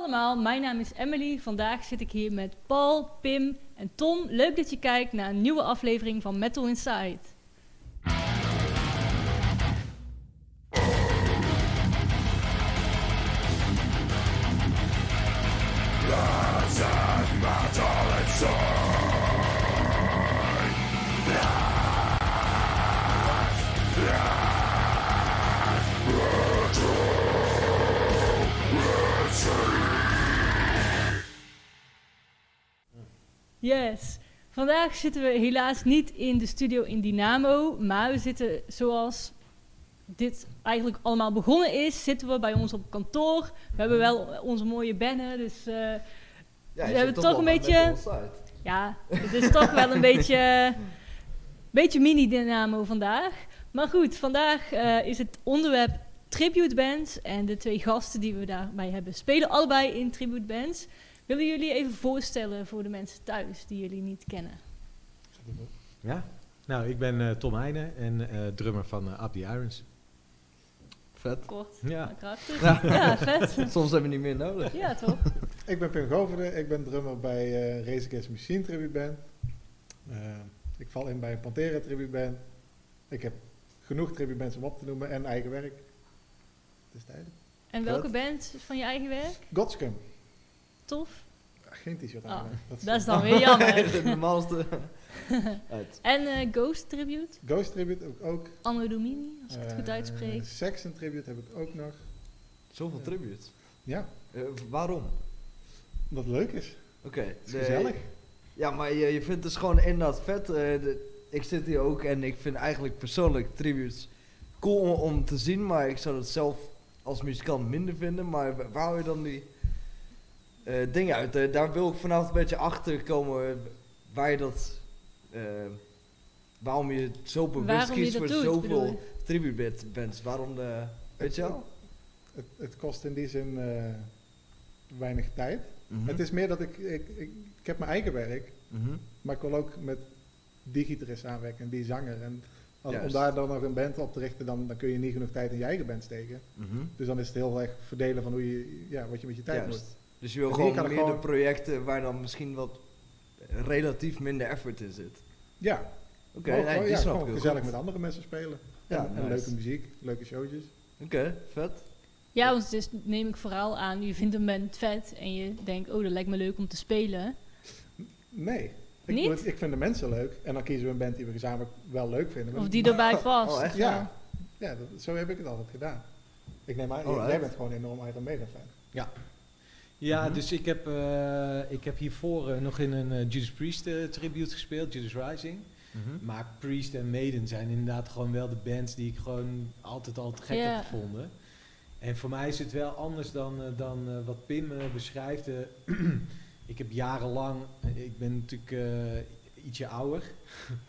allemaal, mijn naam is Emily. Vandaag zit ik hier met Paul, Pim en Tom. Leuk dat je kijkt naar een nieuwe aflevering van Metal Inside. Yes. Vandaag zitten we helaas niet in de studio in Dynamo, maar we zitten zoals dit eigenlijk allemaal begonnen is, zitten we bij ons op kantoor. We hebben wel onze mooie bannen, dus eh, Ja, we hebben toch wel een beetje- ja, het is toch wel een beetje, beetje mini-dynamo vandaag. Maar goed, vandaag eh, is het onderwerp tribute bands. En de twee gasten die we daarbij hebben spelen allebei in tribute bands. Willen jullie even voorstellen voor de mensen thuis die jullie niet kennen? Ja, nou, ik ben eh, Tom Heijnen en eh, drummer van uh, Up the Irons. Vet. Kort, Ja. maar krachtig. Ja. Ja, vet. Soms hebben we niet meer nodig. Ja, toch? Ik ben Pim Goverde, ik ben drummer bij eh Race Against Machine Tribute Band. Ik val in bij een Pantera Tribute Band. Ik heb genoeg tribute bands om op te noemen en eigen werk. Het is tijd. En welke band van je eigen werk? Godscum. Tof. Ah, geen t-shirt Oh, aan. hè. Dat is dan weer jammer. Het normaalste uit. En eh, Ghost Tribute? Ghost Tribute heb ik ook. Anno Domini, als ik het goed Eh, uitspreek. Saxon Tribute heb ik ook nog. Zoveel Ja. tributes. Ja, Eh, waarom? omdat het leuk is. Oké. Het is de- gezellig. Ja, maar je, je vindt het gewoon inderdaad vet. eh, de- ik zit hier ook en ik vind eigenlijk persoonlijk tributes cool om, om te zien. Maar ik zou het zelf als muzikant minder vinden. Maar wa- waar hou je dan die eh, dingen uit? Eh, daar wil ik vanavond een beetje achter komen eh, waar je dat... eh, waarom je zo bewust kiest voor doet, zoveel tribute band- bands. Waarom de... Weet je wel? Het, het kost in die zin eh, weinig tijd. Mhm. Het is meer dat ik, ik, ik, ik heb mijn eigen werk. Mhm. Maar ik wil ook met die gitarist samenwerken en die zanger. En als- om daar dan nog een band op te richten, dan, dan kun je niet genoeg tijd in je eigen band steken. Mhm. Dus dan is het heel erg verdelen van hoe je, ja, wat je met je tijd Juist. moet. Dus je wil gewoon meerdere gewoon- projecten waar dan misschien wat relatief minder effort in zit. Ja, Oké, nee, ja, snap ik gezellig goed. met andere mensen spelen. Ja, en, leuke muziek, leuke showtjes. Oké, vet. Ja, want dus neem ik vooral aan, je vindt een band vet en je denkt, oh, dat lijkt me leuk om te spelen. Nee. Ik, Niet? ik vind de mensen leuk en dan kiezen we een band die we gezamenlijk wel leuk vinden. Of die erbij past. Oh, echt? Ja, ja dat- zo heb ik het altijd gedaan. Ik neem aan, jij bent gewoon een enorm Iron Maiden fan. Ja, Mhm. dus ik heb, eh, ik heb hiervoor eh, nog in een eh, Judas Priest tribute gespeeld, Judas Rising. Mhm. Maar Priest en Maiden zijn inderdaad gewoon wel de bands die ik gewoon altijd al te gek Ja. heb gevonden. En voor mij is het wel anders dan, dan wat Pim beschrijft. Ik heb jarenlang, ik ben natuurlijk eh, ietsje ouder.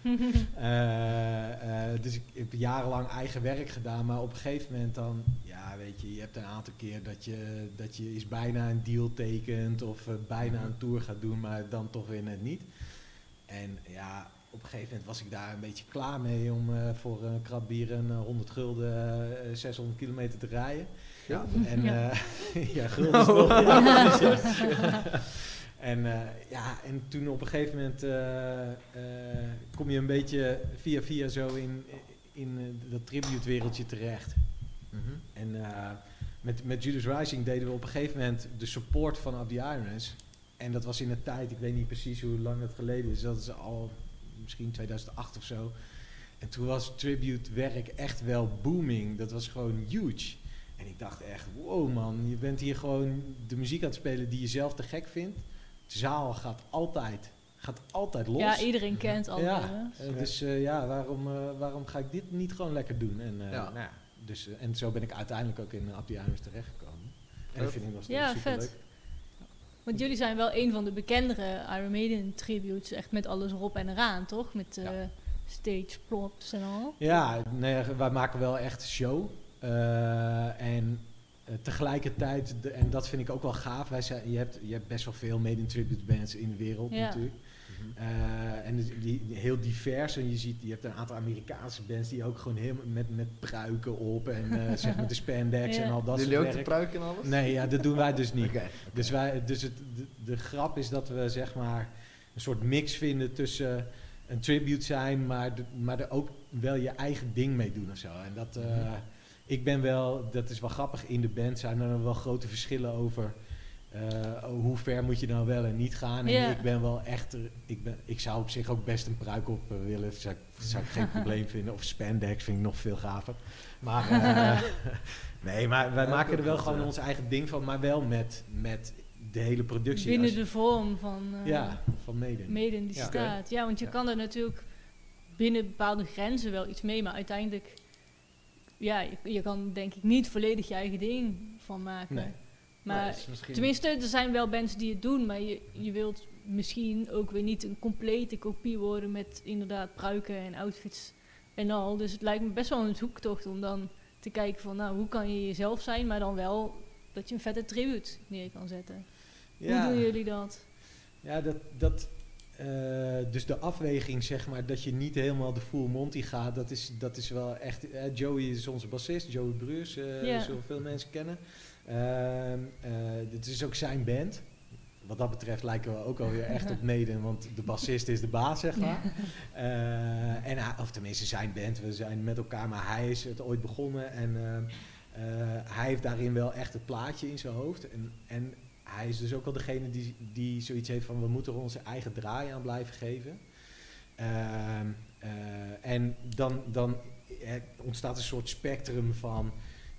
Eh, eh, dus ik heb jarenlang eigen werk gedaan, maar op een gegeven moment dan, ja weet je, je hebt een aantal keer dat je, dat je is bijna een deal tekent of eh, bijna een tour gaat doen, maar dan toch weer net niet. En ja, op een gegeven moment was ik daar een beetje klaar mee om eh, voor een krat bier en eh, 100 gulden eh, 600 kilometer te rijden. Ja. En Ja. ja, ja gulden is nog. ja. En, eh, ja, en toen op een gegeven moment eh, eh, kom je een beetje via via zo in, in eh, dat tribute wereldje terecht. Mhm. En eh, met, met Judas Rising deden we op een gegeven moment de support van Up the Irons. En dat was in een tijd, ik weet niet precies hoe lang dat geleden is, dat is al misschien 2008 of zo. En toen was tribute werk echt wel booming. Dat was gewoon huge. En ik dacht echt, wow man, je bent hier gewoon de muziek aan het spelen die je zelf te gek vindt. De zaal gaat altijd, gaat altijd los. Ja, iedereen kent al. Ja, eh, dus eh, ja, waarom, eh, waarom ga ik dit niet gewoon lekker doen? En, eh, Ja. nou ja, dus, eh, en zo ben ik uiteindelijk ook in uh, Up the Irons terechtgekomen. En dat vind ik nog steeds Ja, superleuk. vet. Want jullie zijn wel een van de bekendere Iron Maiden tributes, echt met alles erop en eraan, toch? Met eh, Ja. stage props en al. Ja, nee, wij maken wel echt show. Eh, en eh, tegelijkertijd, de- en dat vind ik ook wel gaaf, wij zijn, je, hebt, je hebt best wel veel Maiden tribute bands in de wereld Ja. natuurlijk. Eh, en die, die- heel divers. En je ziet, je hebt een aantal Amerikaanse bands die ook gewoon helemaal met, met pruiken op en eh, zeg maar de spandex Ja. en al dat jullie ook soort de werk. pruik en alles? Nee, ja, dat doen wij dus niet. Dus, wij, dus het, de, de grap is dat we zeg maar een soort mix vinden tussen een tribute zijn, maar, de- maar er ook wel je eigen ding mee doen of zo. En dat, eh, Mhm. ik ben wel, dat is wel grappig, in de band zijn er wel grote verschillen over eh, hoe ver moet je nou wel en niet gaan. En ik ben wel echt, er- ik, ben, ik zou op zich ook best een pruik op eh, willen, zou, ik- zou ik geen probleem vinden. Of spandex vind ik nog veel gaver. Maar eh, nee, maar wij Ja, maken er wel gewoon ja. ons eigen ding van, maar wel met, met de hele productie. Binnen Als- de vorm van uh, ja, van mede. mede die Ja. staat. Ja, want je Ja. kan er natuurlijk binnen bepaalde grenzen wel iets mee, maar uiteindelijk, ja, je, je kan denk ik niet volledig je eigen ding van maken. Nee. Maar tenminste, er zijn wel bands die het doen, maar je, je wilt misschien ook weer niet een complete kopie worden met inderdaad pruiken en outfits en al. Dus het lijkt me best wel een zoektocht om dan te kijken van, nou, hoe kan je jezelf zijn, maar dan wel dat je een vette tribute neer kan zetten. Ja. Hoe doen jullie dat? Ja, dat, dat, dus de afweging, zeg maar, dat je niet helemaal de full Monty gaat, dat is, dat is wel echt... eh, Joey is onze bassist, Joey Bruus, eh Ja. zullen veel mensen kennen. Ehm, eh, dit is ook zijn band. Wat dat betreft lijken we ook alweer echt op Maiden, want de bassist is de baas, zeg maar. Eh, en hij, of tenminste zijn band, we zijn met elkaar, maar hij is het ooit begonnen en eh, eh, hij heeft daarin wel echt het plaatje in zijn hoofd. En, en hij is dus ook wel degene die, die zoiets heeft van we moeten er onze eigen draai aan blijven geven. Ehm, eh, en dan, dan eh, ontstaat een soort spectrum van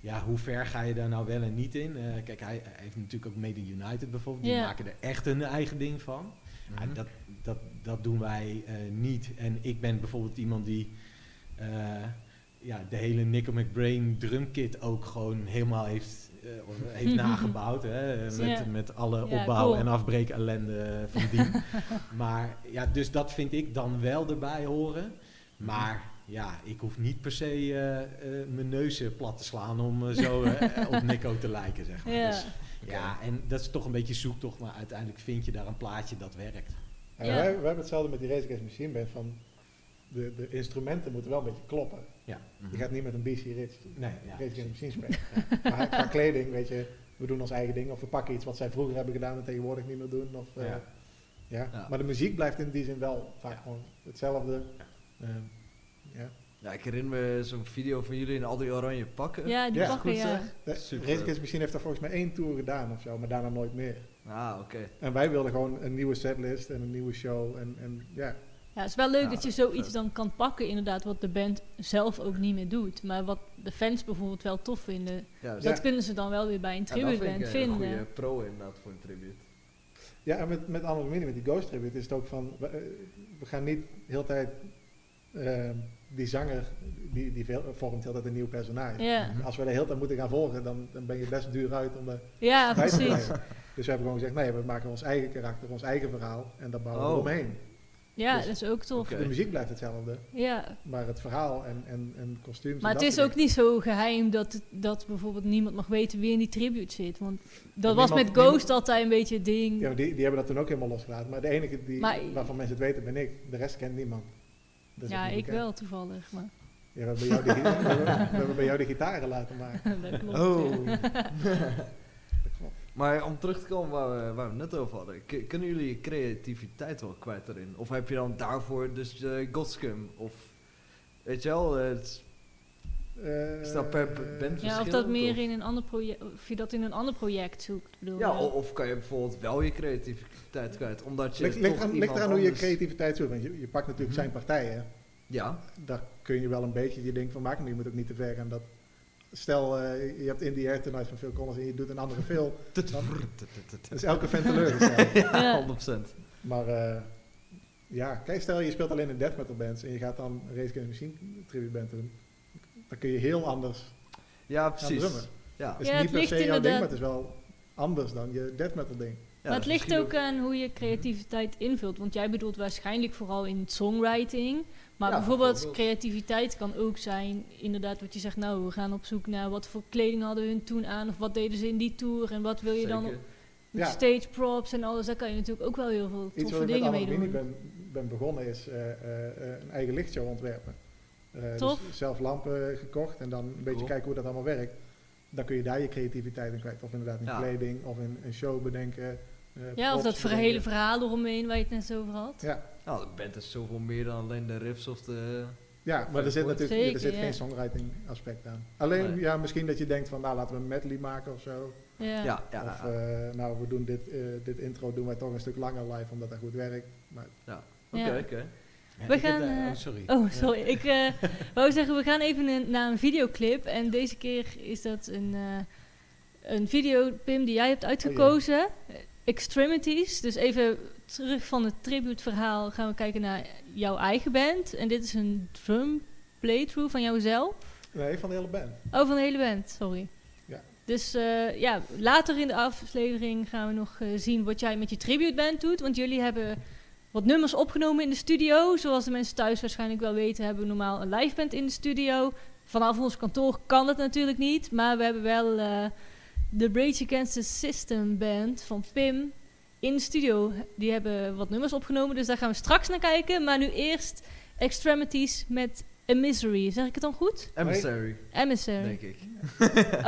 ja, hoe ver ga je daar nou wel en niet in? Eh, kijk, hij, hij heeft natuurlijk ook Made in United bijvoorbeeld, die maken er echt hun eigen ding van. Mhm. dat, dat, dat doen wij eh, niet. En ik ben bijvoorbeeld iemand die eh, ja, de hele Nico McBrain drumkit ook gewoon helemaal heeft, heeft nagebouwd. Hè, met, Ja. met alle Ja, opbouw- cool. en afbreek ellende van dien. maar ja, dus dat vind ik dan wel erbij horen. Maar ja, ik hoef niet per se eh, eh, mijn neus eh, plat te slaan om eh, zo eh, op Nico te lijken, zeg maar. Ja. Dus, ja, en dat is toch een beetje zoektocht, maar uiteindelijk vind je daar een plaatje dat werkt. En Ja. wij, wij hebben hetzelfde met die Race Against Machine Band van de, de instrumenten moeten wel een beetje kloppen. Ja. Je gaat niet met een BC Rich Nee, ja, Race Against. Machine spelen. maar qua kleding, weet je, we doen ons eigen ding. Of we pakken iets wat zij vroeger hebben gedaan en tegenwoordig niet meer doen. Of, eh, Ja. ja. Ja. Maar de muziek blijft in die zin wel vaak gewoon hetzelfde. Ehm, ja. Ja, ik herinner me zo'n video van jullie in al die oranje pakken. Ja, die Ja, pakken, goed ja. zeg. De Super. Race Against Machine heeft daar volgens mij één tour gedaan of zo, maar daarna nooit meer. Ah, oké. En wij wilden gewoon een nieuwe setlist en een nieuwe show. En, en ja, Ja, het is wel leuk Ja, dat je dat is zoiets dan kan pakken, inderdaad, wat de band zelf ook niet meer doet. Maar wat de fans bijvoorbeeld wel tof vinden, Ja, dus dat kunnen ze dan wel weer bij een dat tribute vind ik band een vinden. goede pro inderdaad voor een tribute. Ja, en met, met Mini, met die Ghost Tribute, is het ook van... We, eh, we gaan niet heel de tijd... eh, die zanger, die, die veel- vormt heel tijd een nieuw personage. Ja, Mhm. Als we de hele tijd moeten gaan volgen, dan, dan ben je best duur uit om er ja bij te precies. blijven. Dus we hebben gewoon gezegd, nee, we maken ons eigen karakter, ons eigen verhaal. En daar bouwen we Oh. omheen. Ja, Dus- dat is ook tof. De muziek blijft hetzelfde, Ja. maar het verhaal en, en, en kostuums... Maar en het is ook niet zo geheim dat, dat bijvoorbeeld niemand mag weten wie in die tribute zit. Want dat was niemand- met Ghost niemand- altijd een beetje het ding. Ja, maar die, die hebben dat toen ook helemaal losgelaten. Maar de enige die, Maar- waarvan mensen het weten ben ik. De rest kent niemand. Dat is ja, ik bekend. wel toevallig. Maar Ja, we, hebben bij jou de, we, hebben, we hebben bij jou de gitaren laten maken. dat klopt. Oh. ja. Maar om terug te komen waar we, waar we het net over hadden. k- kunnen jullie je creativiteit wel kwijt erin? Of heb je dan daarvoor dus uh, Godscum? Of weet je wel, eh, het is- Eh, Is dat per band Ja, of dat meer of? in een ander project, of je dat in een ander project zoekt. Bedoel, ja, je? o- of kan je bijvoorbeeld wel je creativiteit kwijt? Omdat je Ligt, aan, ligt iemand eraan hoe je creativiteit zoekt. Want je, je pakt natuurlijk Mhm. zijn partijen. Ja, Daar kun je wel een beetje je ding van maken. Maar je moet ook niet te ver gaan. Dat, stel, eh, je hebt In the Air Tonight van Phil Collins en je doet een andere film. Dan is elke fan teleurgesteld. ja, Ja. 100%. Maar eh, ja, kijk, stel je speelt alleen in death metal bands en je gaat dan Race Against the Machine tribute band doen. Dan kun je heel anders Ja, gaan precies. Ja. Het is Ja, niet het per ligt se jouw ding, maar het is wel anders dan je death metal ding. Ja, maar het dus ligt ook aan hoe je creativiteit invult. Want jij bedoelt waarschijnlijk vooral in songwriting. Maar Ja, bijvoorbeeld bijvoorbeeld. creativiteit kan ook zijn, inderdaad, wat je zegt, nou, we gaan op zoek naar wat voor kleding hadden hun toen aan, of wat deden ze in die tour, en wat wil je dan op Ja. stage props en alles. Daar kan je natuurlijk ook wel heel veel Iets wat toffe ik dingen mee doen. ben, ben begonnen is eh, eh, een eigen lichtshow ontwerpen. Eh, Tof. Dus zelf lampen gekocht en dan een beetje Cool. kijken hoe dat allemaal werkt. Dan kun je daar je creativiteit in kwijt. Of inderdaad in Ja. kleding, of in een show bedenken. Eh, Ja, of dat bedenken. hele verhaal eromheen waar je het net zo over had. Ja, Nou, de band is zoveel meer dan alleen de riffs of de... ja maar er zit Zeker, natuurlijk er zit ja. geen songwriting aspect aan. Alleen, Nee. ja, misschien dat je denkt van, nou laten we een medley maken of zo. Ja. Ja. Of eh, nou, we doen dit, eh, dit intro doen wij toch een stuk langer live, omdat dat goed werkt. Maar Oké, Ja. oké. Ja, We heb gaan, eh, oh, sorry. Oh, sorry. Ik eh, wou zeggen, we gaan even een- naar een videoclip. En deze keer is dat een, eh, een video, Pim, die jij hebt uitgekozen. Eh, Extremities. Dus even terug van het tributeverhaal gaan we kijken naar jouw eigen band. En dit is een drum playthrough van jouzelf. nee, van de hele band. Oh, van de hele band, sorry. Ja. Dus eh, ja, later in de aflevering gaan we nog eh, zien wat jij met je tributeband doet. Want jullie hebben wat nummers opgenomen in de studio. Zoals de mensen thuis waarschijnlijk wel weten, hebben we normaal een liveband in de studio. Vanaf ons kantoor kan dat natuurlijk niet. Maar we hebben wel eh, de Rage Against the System band van Pim in de studio. Die hebben wat nummers opgenomen, dus daar gaan we straks naar kijken. Maar nu eerst Extremities met A Misery. Zeg ik het dan goed? Emissary, Emissary. denk ik.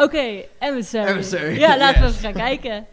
Oké, Emissary. Emissary, Ja, laten we even gaan kijken.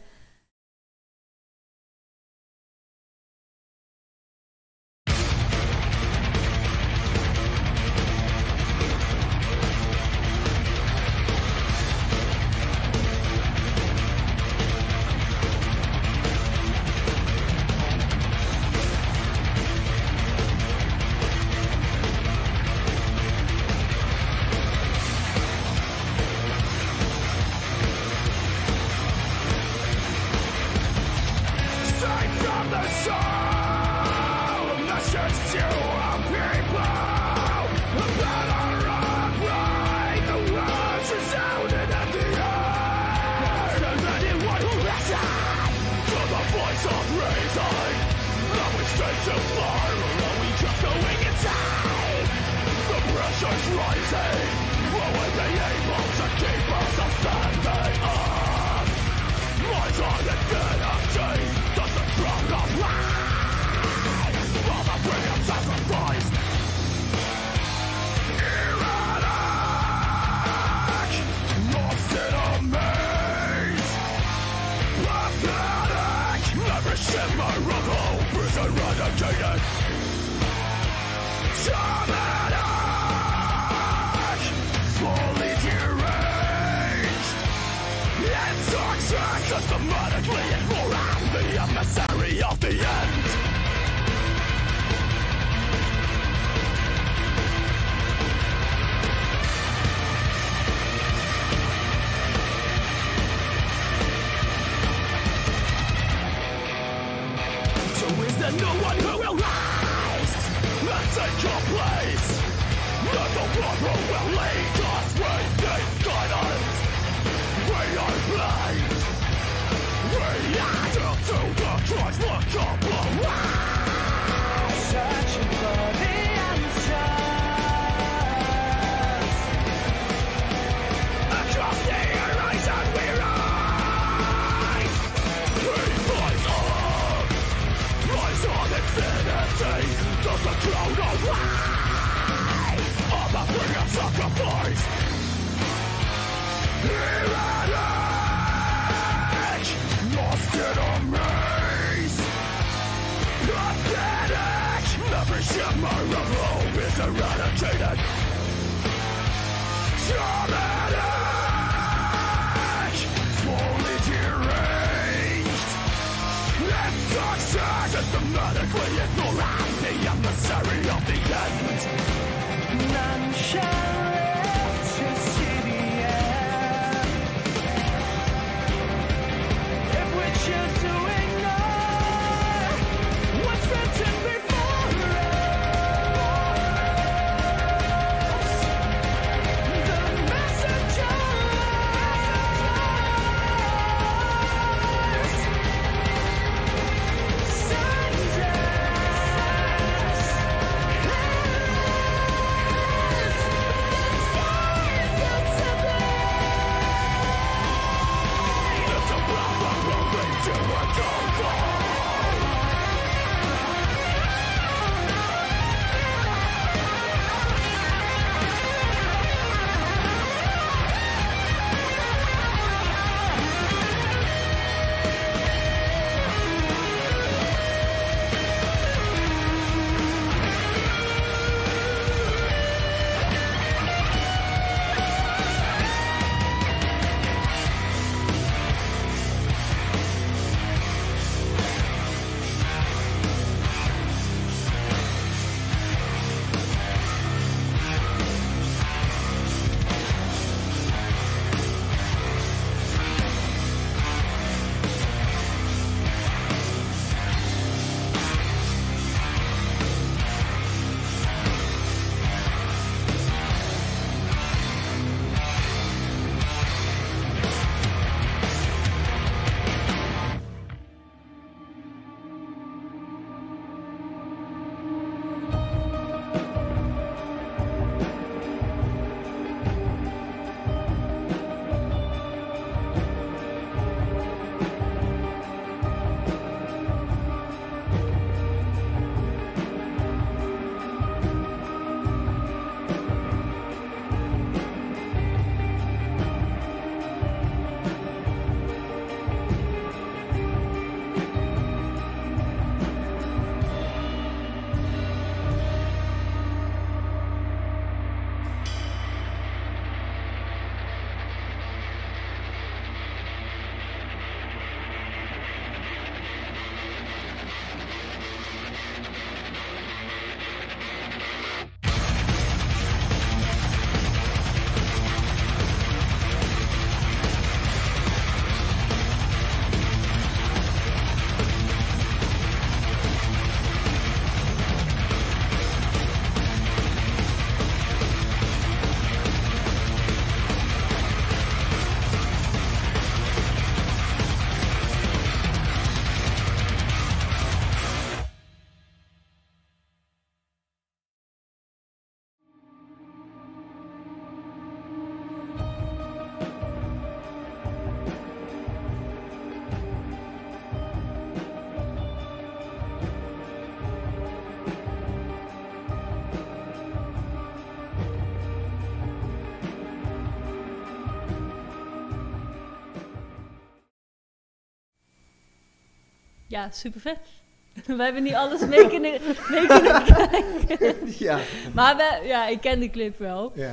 Ja, super vet. We hebben niet alles mee kunnen, mee kunnen kijken. ja. Maar we, ja, ik ken de clip wel. Ja.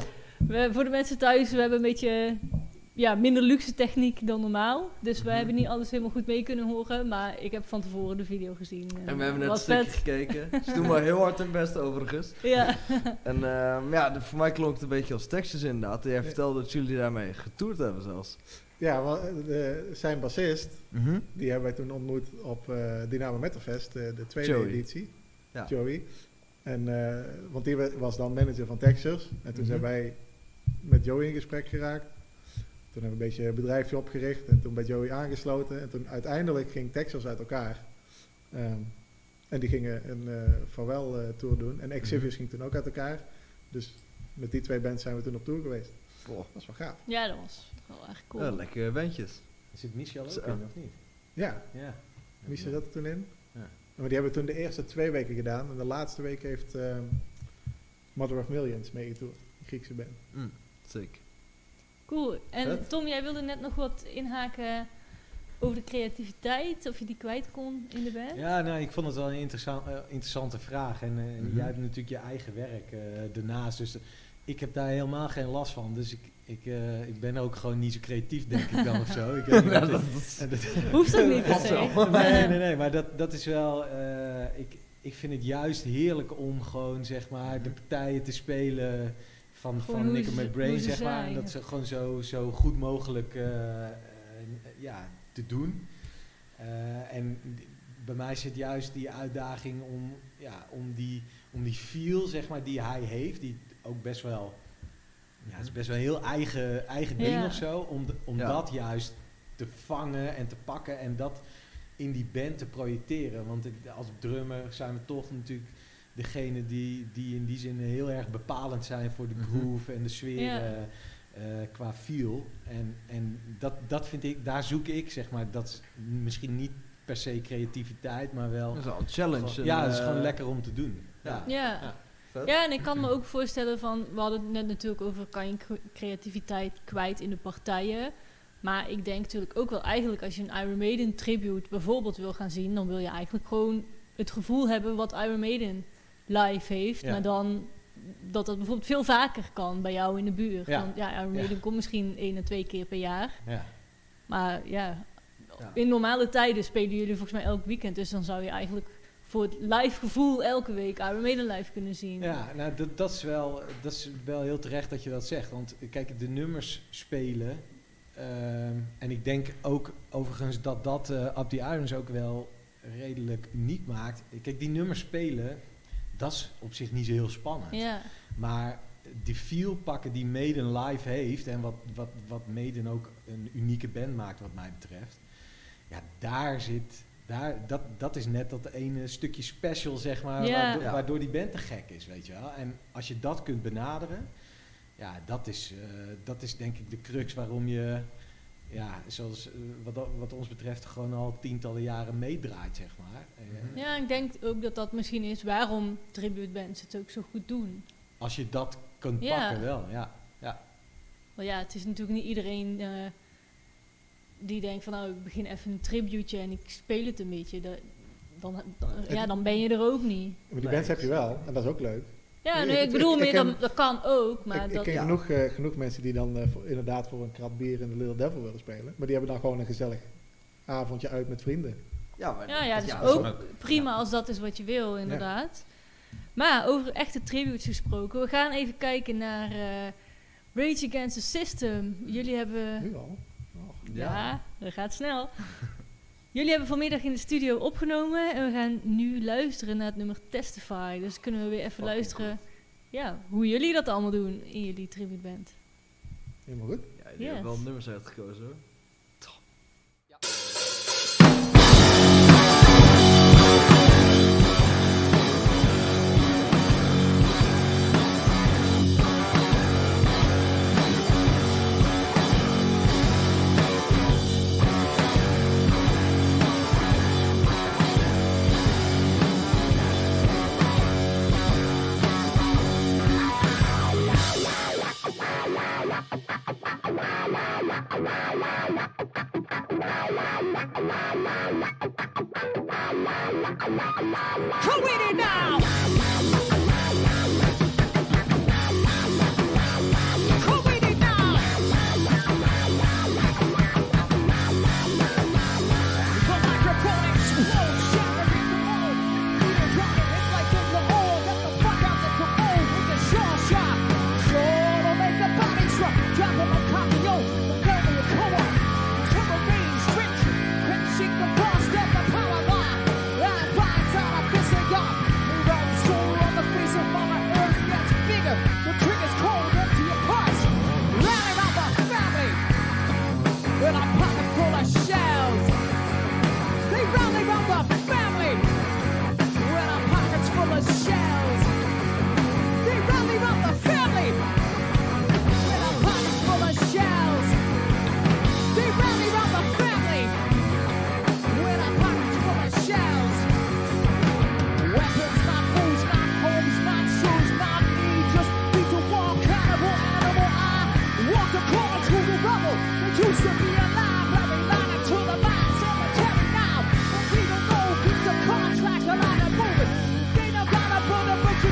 We, voor de mensen thuis, we hebben een beetje ja, minder luxe techniek dan normaal. Dus we hebben niet alles helemaal goed mee kunnen horen. Maar ik heb van tevoren de video gezien. En we hebben net een stukje vet. gekeken. Ze doen maar heel hard hun best overigens. Ja. En ehm, ja, de- voor mij klonk het een beetje als Texas inderdaad. En jij vertelde dat jullie daarmee getoerd hebben zelfs. Ja, eh, de, zijn bassist, die hebben wij toen ontmoet op eh Dynamo Metalfest, eh, de tweede Joey. editie. Ja. Joey. En, want die wa- was dan manager van Texas. En toen Mhm. zijn wij met Joey in gesprek geraakt. Toen hebben we een beetje een bedrijfje opgericht en toen bij Joey aangesloten. En toen uiteindelijk ging Texas uit elkaar. Ehm, en die gingen een eh farewell tour doen. En Exhibis ging toen ook uit elkaar. Dus met die twee bands zijn we toen op tour geweest. Dat was wel gaaf. ja, dat was wel echt cool. Ja, lekkere bandjes. Zit Michel ook Zo. in, of niet? Ja, Ja. wie zat er toen in? Ja. Maar die hebben toen de eerste twee weken gedaan. En de laatste week heeft ehm, Mother of Millions meegetoerd. Die Griekse band. Mm, sick. Cool. En Vet. Tom, jij wilde net nog wat inhaken over de creativiteit. Of je die kwijt kon in de band. Ja, nou, ik vond het wel een interessant, eh, interessante vraag. En, eh, en Mhm. jij hebt natuurlijk je eigen werk eh ernaast. Dus ik heb daar helemaal geen last van. Dus ik, ik, eh, ik ben ook gewoon niet zo creatief, denk ik dan of zo. Ik weet niet Ja, wat dat Hoeft ook niet per se. nee, nee, nee, maar dat, dat is wel. eh, ik, ik vind het juist heerlijk om gewoon zeg maar de partijen te spelen van, Gewoon van hoe Nick ze- and My hoe Brain, ze zeg maar. En dat ze gewoon zo, zo goed mogelijk eh, ja, te doen. En bij mij zit juist die uitdaging om, ja, om, die, om die feel zeg maar, die hij heeft, die ook best wel. Ja, het is best wel een heel eigen, eigen ding Ja. of zo. Om, de- om Ja. dat juist te vangen en te pakken en dat in die band te projecteren. Want ik- als drummer zijn we toch natuurlijk degene die, die in die zin heel erg bepalend zijn voor de Mhm. groove en de sfeer Ja. eh, eh, qua feel. En, en dat, dat vind ik, daar zoek ik zeg maar, dat is misschien niet per se creativiteit, maar wel. Dat is wel een challenge. gewoon- en, ja, dat is eh, gewoon lekker om te doen. ja. Ja. Ja. Ja. Vet. Ja, en ik kan me ook voorstellen van, we hadden het net natuurlijk over, kan je cre- creativiteit kwijt in de partijen. Maar ik denk natuurlijk ook wel eigenlijk als je een Iron Maiden tribute bijvoorbeeld wil gaan zien, dan wil je eigenlijk gewoon het gevoel hebben wat Iron Maiden live heeft. Ja. Maar dan dat dat bijvoorbeeld veel vaker kan bij jou in de buurt. Ja. Want ja, Iron Ja. Maiden komt misschien één en twee keer per jaar. Ja. Maar Ja. in normale tijden spelen jullie volgens mij elk weekend. Dus dan zou je eigenlijk voor het live gevoel elke week Iron Maiden live kunnen zien. Ja, nou, dat, dat, is wel, dat is wel heel terecht dat je dat zegt. Want kijk, de nummers spelen. ehm, en ik denk ook overigens dat dat Up the Irons ook wel redelijk uniek maakt. Kijk, die nummers spelen, dat is op zich niet zo heel spannend. Ja. Maar die feel pakken die Maiden live heeft en wat, wat, wat Maiden ook een unieke band maakt wat mij betreft. Ja, daar zit, daar, dat, dat is net dat ene stukje special zeg maar, waardoor, Ja. waardoor die band te gek is, weet je wel. En als je dat kunt benaderen, ja, dat is, eh, dat is denk ik de crux waarom je, ja, zoals eh, wat, wat ons betreft gewoon al tientallen jaren meedraait, zeg maar. Eh, Ja, ik denk ook dat dat misschien is waarom tribute bands het ook zo goed doen. Als je dat kunt pakken wel, ja. ja. Want ja, het is natuurlijk niet iedereen eh, die denkt van nou, ik begin even een tributeje en ik speel het een beetje. Dat, dan, dan- ja, dan ben je er ook niet. Maar die Nee, bands heb je wel, en dat is ook leuk. Ja, Ik- nee, ik- bedoel ik meer, dan, dat kan ook, maar ik, ik dat... ken ja. genoeg, eh, genoeg mensen die dan eh, voor- inderdaad voor een krat bier in de Little Devil willen spelen. Maar die hebben dan gewoon een gezellig avondje uit met vrienden. Ja, maar Ja, ja, dus dat ook is prima als dat is wat je wil, inderdaad. Maar over echte tributes gesproken, we gaan even kijken naar eh, Rage Against the System. Jullie hebben... Nu al. Ja, Ja. dat gaat snel. Jullie hebben vanmiddag in de studio opgenomen en we gaan nu luisteren naar het nummer Testify. Dus kunnen we weer even luisteren ja, hoe jullie dat allemaal doen in jullie tributeband. Helemaal goed. Ja, Yes. hebben wel nummers uitgekozen hoor. Who in it now?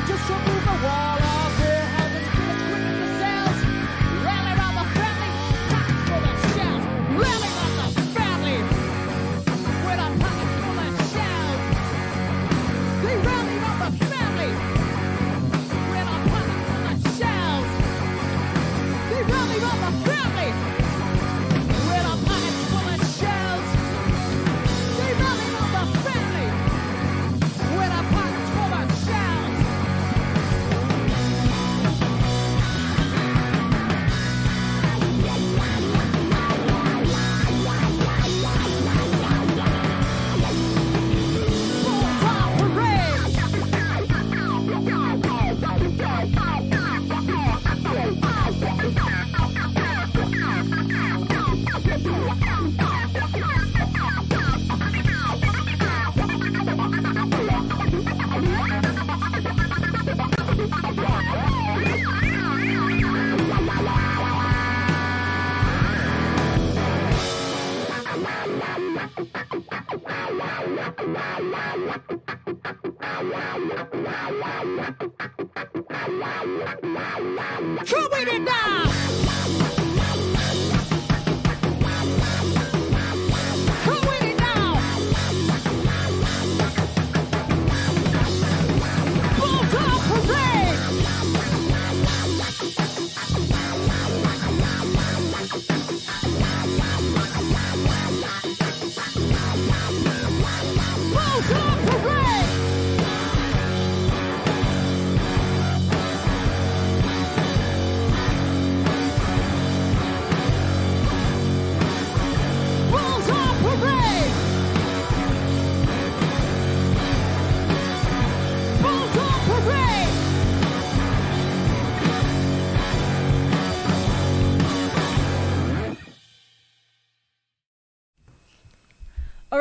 just a the wall.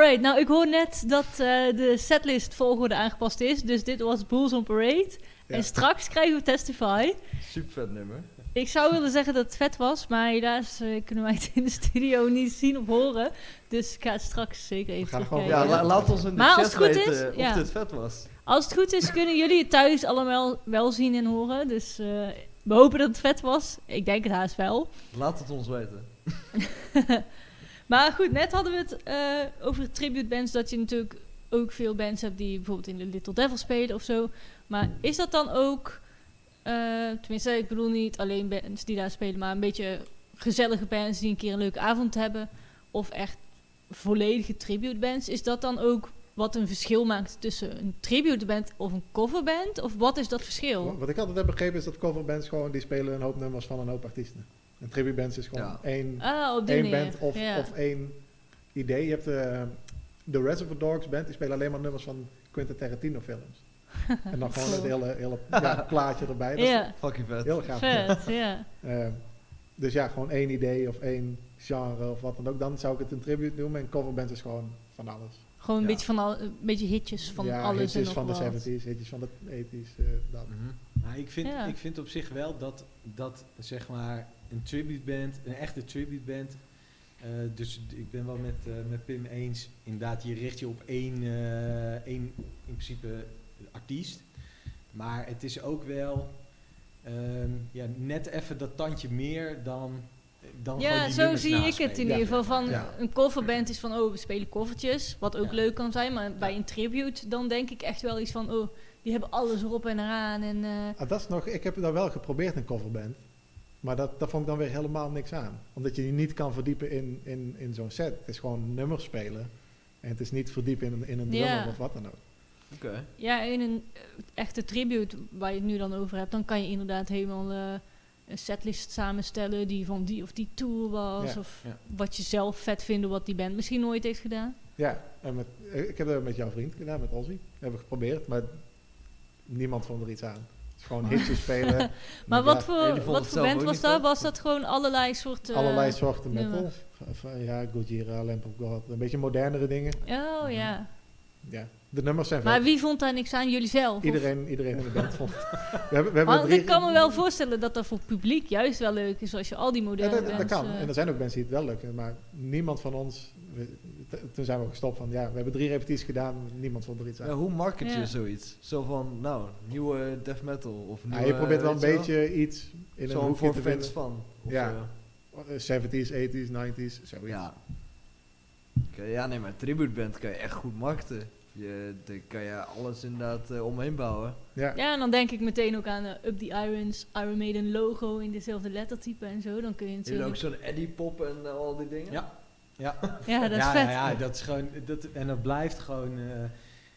Alright, nou ik hoor net dat eh, de setlist volgorde aangepast is. Dus dit was Bulls on Parade. Ja. En straks krijgen we Testify. Super vet nummer. Ik zou willen zeggen dat het vet was, maar helaas eh, kunnen wij het in de studio niet zien of horen. Dus ik ga het straks zeker even gaan gewoon-. Ja, la- laat ons in de Maar als chat het goed weten is, of ja. dit vet was. Als het goed is, kunnen jullie het thuis allemaal wel zien en horen. Dus eh, we hopen dat het vet was. Ik denk het haast wel. Laat het ons weten. Maar goed, net hadden we het eh, over tribute bands. Dat je natuurlijk ook veel bands hebt die bijvoorbeeld in de Little Devil spelen of zo. Maar is dat dan ook, eh, tenminste, ik bedoel niet alleen bands die daar spelen, maar een beetje gezellige bands die een keer een leuke avond hebben. Of echt volledige tribute bands. Is dat dan ook wat een verschil maakt tussen een tribute band of een coverband? Of wat is dat verschil? Wat ik altijd heb begrepen is dat coverbands gewoon, die spelen een hoop nummers van een hoop artiesten. En tributebands is gewoon Ja. één, Ah, één band of, ja. of één idee. Je hebt eh, de Reservoir Dogs band, die spelen alleen maar nummers van Quentin Tarantino films. en dan gewoon het hele, hele ja, plaatje erbij. Dat is ja, Fucking vet. heel gaaf. vet, ja. Eh, dus ja, gewoon één idee of één genre of wat dan ook. Dan zou ik het een tribute noemen. En coverband is gewoon van alles. Gewoon een Ja. beetje van al, een beetje hitjes van ja, alles en hitjes nog van de wat. 70s, hitjes van de 80s. eh, dat. Maar ik vind, Ja. ik vind op zich wel dat, dat zeg maar een tribute band, een echte tribute band, Eh, dus ik ben wel met, eh, met Pim eens. Inderdaad, je richt je op één, eh, één in principe artiest. Maar het is ook wel ehm, ja, net even dat tandje meer dan, dan Ja, zo zie ik het in ieder geval. Van Ja. een coverband is van, oh, we spelen covertjes. Wat ook Ja. leuk kan zijn. Maar bij Ja. een tribute, dan denk ik echt wel iets van, oh, die hebben alles erop en eraan. En, eh, Ah, dat is nog, ik heb dat wel geprobeerd, een coverband. Maar dat, dat vond ik dan weer helemaal niks aan. Omdat je je niet kan verdiepen in, in, in zo'n set. Het is gewoon nummers spelen. En het is niet verdiepen in een, in een drummer Ja. of wat dan ook. Oké. ja, in een eh, echte tribute waar je het nu dan over hebt, dan kan je inderdaad helemaal eh, een setlist samenstellen die van die of die tour was. Ja. Of Ja. wat je zelf vet vindt, wat die band misschien nooit heeft gedaan. Ja, en met, eh, ik heb dat met jouw vriend gedaan, met Ozzy. hebben we geprobeerd, maar niemand vond er iets aan. Het is gewoon hitjes spelen. Maar wat Ja, voor, wat voor band was dat? Was dat gewoon allerlei soorten... Allerlei soorten metal. Ja, Gojira, Lamp of God. Een beetje modernere dingen. Oh ja. Ja, de nummers zijn vet. Maar wie vond daar niks aan? Jullie zelf? of- Iedereen, iedereen in de band vond. We hebben, we hebben drie- ik kan me wel voorstellen dat dat voor het publiek juist wel leuk is. Als je al die Ja, moderne dat, dat kan. eh, En er zijn ook mensen die het wel lukken. Maar niemand van ons... we- toen zijn we gestopt van... Ja, we hebben drie repetities gedaan. Niemand vond er iets aan. Ja, hoe market je Ja. zoiets? Zo van, nou, nieuwe death metal of Ja, nieuwe... je probeert wel een beetje iets in een Zo hoekje voor te fans vinden. van. Of, Ja. eh, Eh, 70s, 80s, 90s, zoiets. ja. Ja, nee, maar tribute band kan je echt goed marketen. Je, daar kan je alles inderdaad eh, omheen bouwen. Ja. Ja, en dan denk ik meteen ook aan eh, Up the Irons, Iron Maiden logo in dezelfde lettertype en zo. Dan kun je natuurlijk... ook zo'n Eddie Pop en eh, al die dingen. Ja. Ja, Ja, dat is ja, vet. Ja, ja, dat is gewoon, dat, en dat blijft gewoon... eh,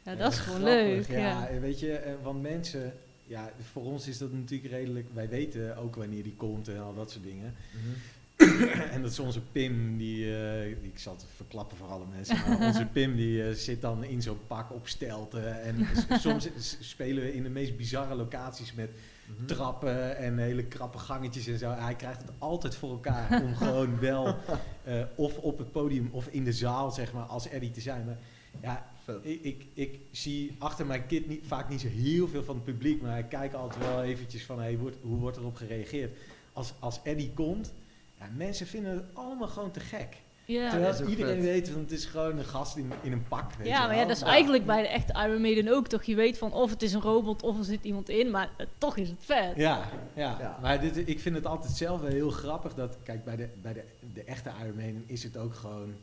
Ja, dat is gewoon grappig. leuk. Ja. en weet je, want mensen... Ja, voor ons is dat natuurlijk redelijk... Wij weten ook wanneer die komt en al dat soort dingen. Mhm. en dat is onze Pim, die... eh, ik zal het verklappen voor alle mensen. Maar onze Pim, die eh, zit dan in zo'n pak op stelten. En soms spelen we in de meest bizarre locaties met Mhm. trappen en hele krappe gangetjes en zo. Hij krijgt het altijd voor elkaar om gewoon wel eh, of op het podium of in de zaal, zeg maar, als Eddie te zijn. Maar ja, ik, ik, ik zie achter mijn kid niet, vaak niet zo heel veel van het publiek, maar ik kijk altijd wel eventjes van, hey, wordt, hoe wordt erop gereageerd? Als, als Eddie komt, ja, mensen vinden het allemaal gewoon te gek. Ja. Terwijl iedereen vet. weet, want het is gewoon een gast in, in een pak. Weet Ja, je maar ja, dat is eigenlijk bij de echte Iron Maiden ook toch. Je weet van of het is een robot of er zit iemand in, maar eh, toch is het vet. Ja, ja. Ja. maar dit, ik vind het altijd zelf wel heel grappig dat, kijk, bij de, bij de, de echte Iron Maiden is het ook gewoon,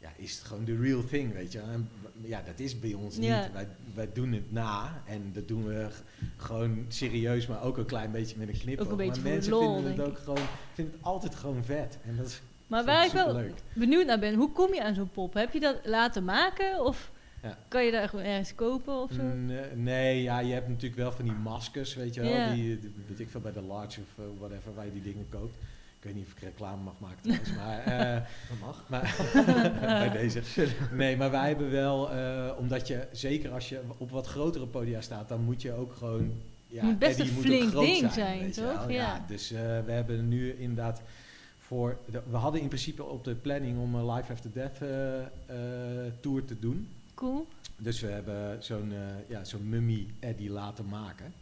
ja, is het gewoon de real thing, weet je. En, ja, dat is bij ons niet. Wij, wij doen het na en dat doen we gewoon serieus, maar ook een klein beetje met een knipoog. Ook een beetje maar mensen lol, vinden het ook gewoon, vinden het altijd gewoon vet. En dat is Maar waar ik wel benieuwd naar ben, hoe kom je aan zo'n pop? Heb je dat laten maken of Ja. kan je daar gewoon ergens kopen of zo? Eh, nee, ja, je hebt natuurlijk wel van die maskers, weet je wel. Die- weet ik veel, bij de Large of eh, whatever, waar je die dingen koopt. Ik weet niet of ik reclame mag maken trouwens, maar... eh, Dat mag. Maar bij deze. Nee, maar wij hebben wel, eh, omdat je, zeker als je op wat grotere podia staat, dan moet je ook gewoon. Ja, Moet best Eddie een moet ook flink groot ding zijn, toch? Ja. dus eh, we hebben nu inderdaad voor. de- we hadden in principe op de planning om een Live After Death eh, eh, tour te doen. Cool, Dus we hebben zo'n eh, ja, zo'n mummy Eddie laten maken.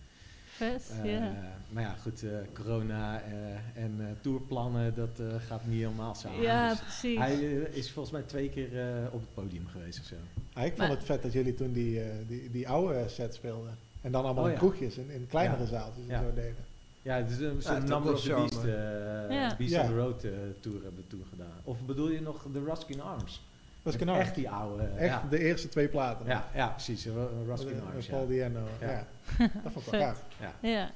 Vet, Eh, ja. Maar ja, goed, eh, corona eh, en eh, tourplannen, dat eh, gaat niet helemaal samen. Ja, Dus precies. hij is volgens mij twee keer eh, op het podium geweest of zo. Ah, ik vond Maar- het vet dat jullie toen die, eh, die, die oude set speelden. En dan allemaal Oh, in ja. kroegjes, in, in kleinere Ja. zaaltjes en Ja. zo deden. Ja, het is een ook Number of the. Beast, Ja. Beast Ja. on the Road eh, tour hebben we toen gedaan. Of bedoel je nog de Ruskin Arms? Dat is. Echt die oude. eh, Echt ja. de eerste twee platen. Ja, ja, precies. ja. Paul Diano. Ja. Ja. Dat vond ik wel Vet. gaaf. Ja. Ja.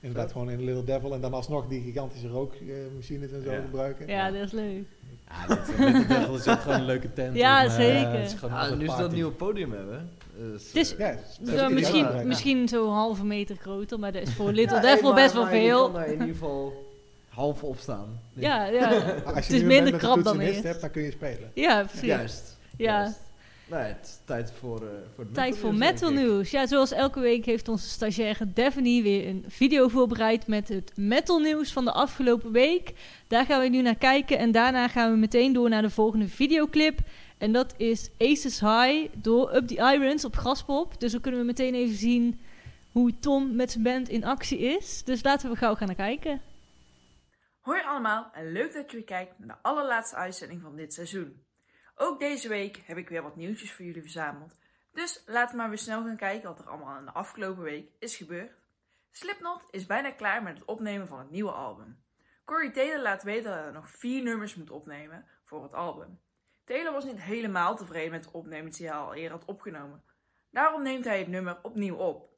Inderdaad, gewoon in Little Devil en dan alsnog die gigantische rookmachines en zo Ja. gebruiken. ja, dat is leuk. Ja, dit, eh, Little Devil is ook gewoon een leuke tent. Ja, om, eh, zeker. is nu ze dat nieuwe podium hebben. Dus, Het is- Ja, dat misschien, misschien zo'n halve meter groter, maar dat is voor Little ja, Devil hey, best wel maar je veel. kan in ieder geval half opstaan. Ja, ja. Als Het is nu minder krap dan eerst. hebt, dan kun je spelen. Ja, precies. Juist. Ja. juist. Nee, het is tijd voor, eh voor het Tijd voor metal nieuws. Ja, zoals elke week heeft onze stagiaire Daphne weer een video voorbereid met het metal nieuws van de afgelopen week. Daar gaan we nu naar kijken en daarna gaan we meteen door naar de volgende videoclip. En dat is Aces High door Up the Irons op Graspop. Dus dan kunnen we meteen even zien hoe Tom met zijn band in actie is. Dus laten we gauw gaan naar kijken. Hoi allemaal en leuk dat je weer kijkt naar de allerlaatste uitzending van dit seizoen. Ook deze week heb ik weer wat nieuwtjes voor jullie verzameld. Dus laten we maar weer snel gaan kijken wat er allemaal in de afgelopen week is gebeurd. Slipknot is bijna klaar met het opnemen van het nieuwe album. Corey Taylor laat weten dat hij nog vier nummers moet opnemen voor het album. Taylor was niet helemaal tevreden met de opnames die hij al eerder had opgenomen. Daarom neemt hij het nummer opnieuw op.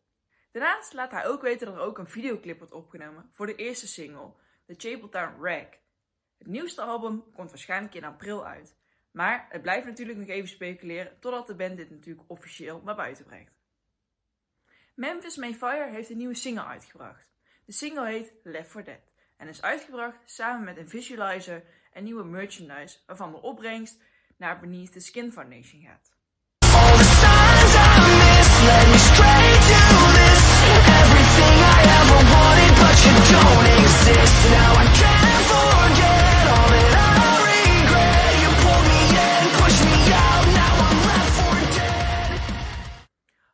Daarnaast laat hij ook weten dat er ook een videoclip wordt opgenomen voor de eerste single, The Chapeltown Rag. Het nieuwste album komt waarschijnlijk in april uit. Maar het blijft natuurlijk nog even speculeren totdat de band dit natuurlijk officieel naar buiten brengt. Memphis Mayfire heeft een nieuwe single uitgebracht. De single heet Left for Dead en is uitgebracht samen met een visualizer en nieuwe merchandise waarvan de opbrengst naar Beneath the Skin Foundation gaat.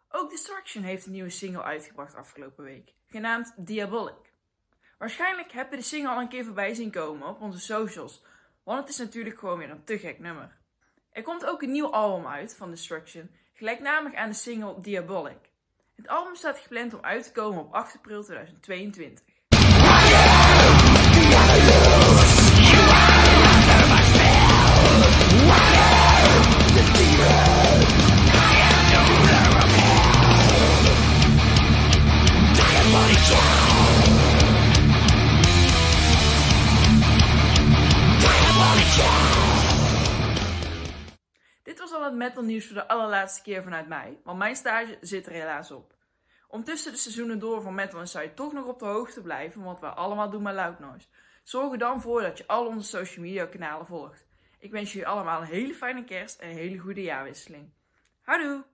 Ook Destruction heeft een nieuwe single uitgebracht afgelopen week, genaamd Diabolic. Waarschijnlijk heb je de single al een keer voorbij zien komen op onze socials, want het is natuurlijk gewoon weer een te gek nummer. Er komt ook een nieuw album uit van Destruction, gelijknamig aan de single Diabolic. Het album staat gepland om uit te komen op 8 april 2022. Al het metal nieuws voor de allerlaatste keer vanuit mij, want mijn stage zit er helaas op. Om tussen de seizoenen door van metal en zou je toch nog op de hoogte blijven, want we allemaal doen maar loud noise. Zorg er dan voor dat je al onze social media kanalen volgt. Ik wens jullie allemaal een hele fijne kerst en een hele goede jaarwisseling. Houdoe!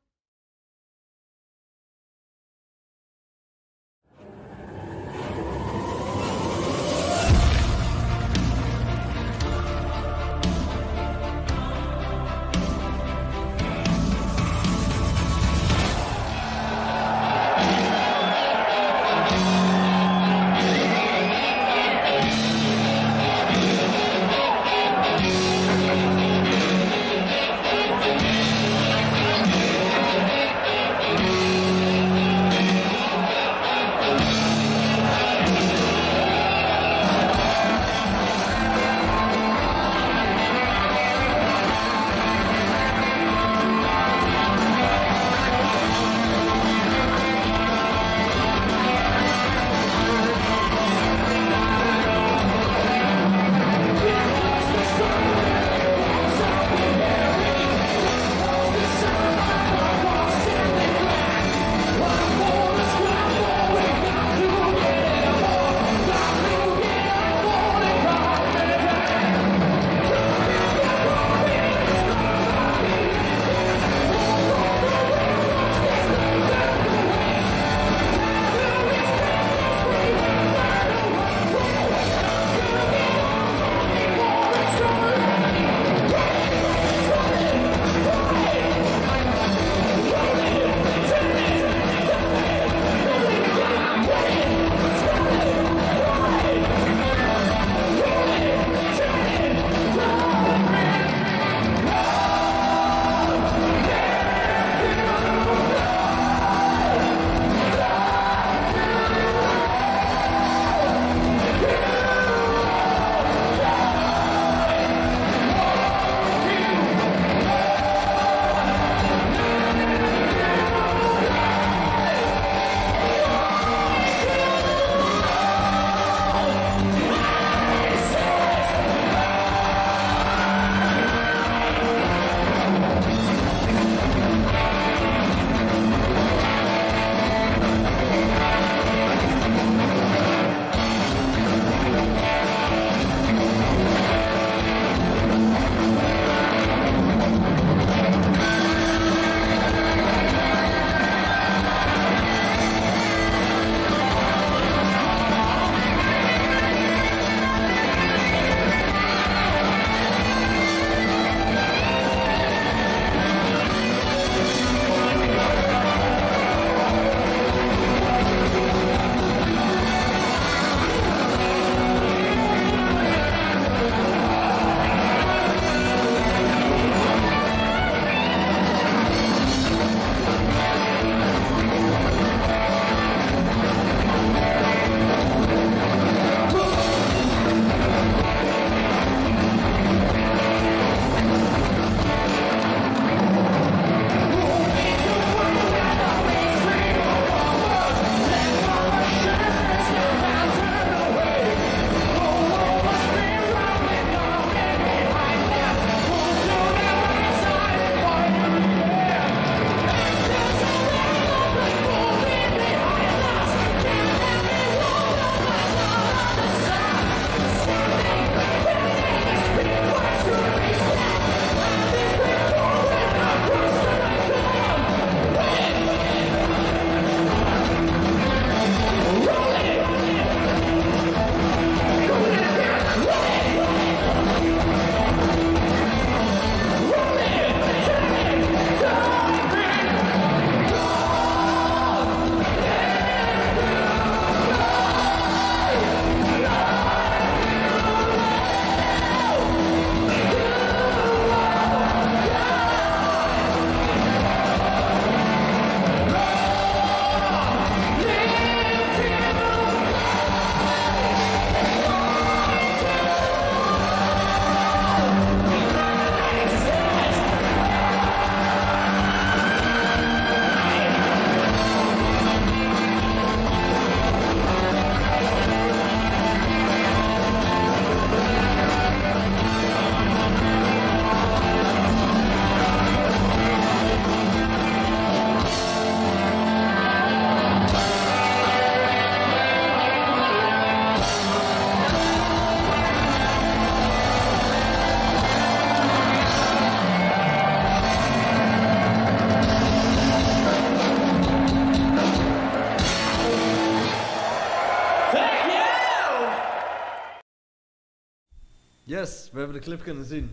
Yes, we hebben de clip kunnen zien.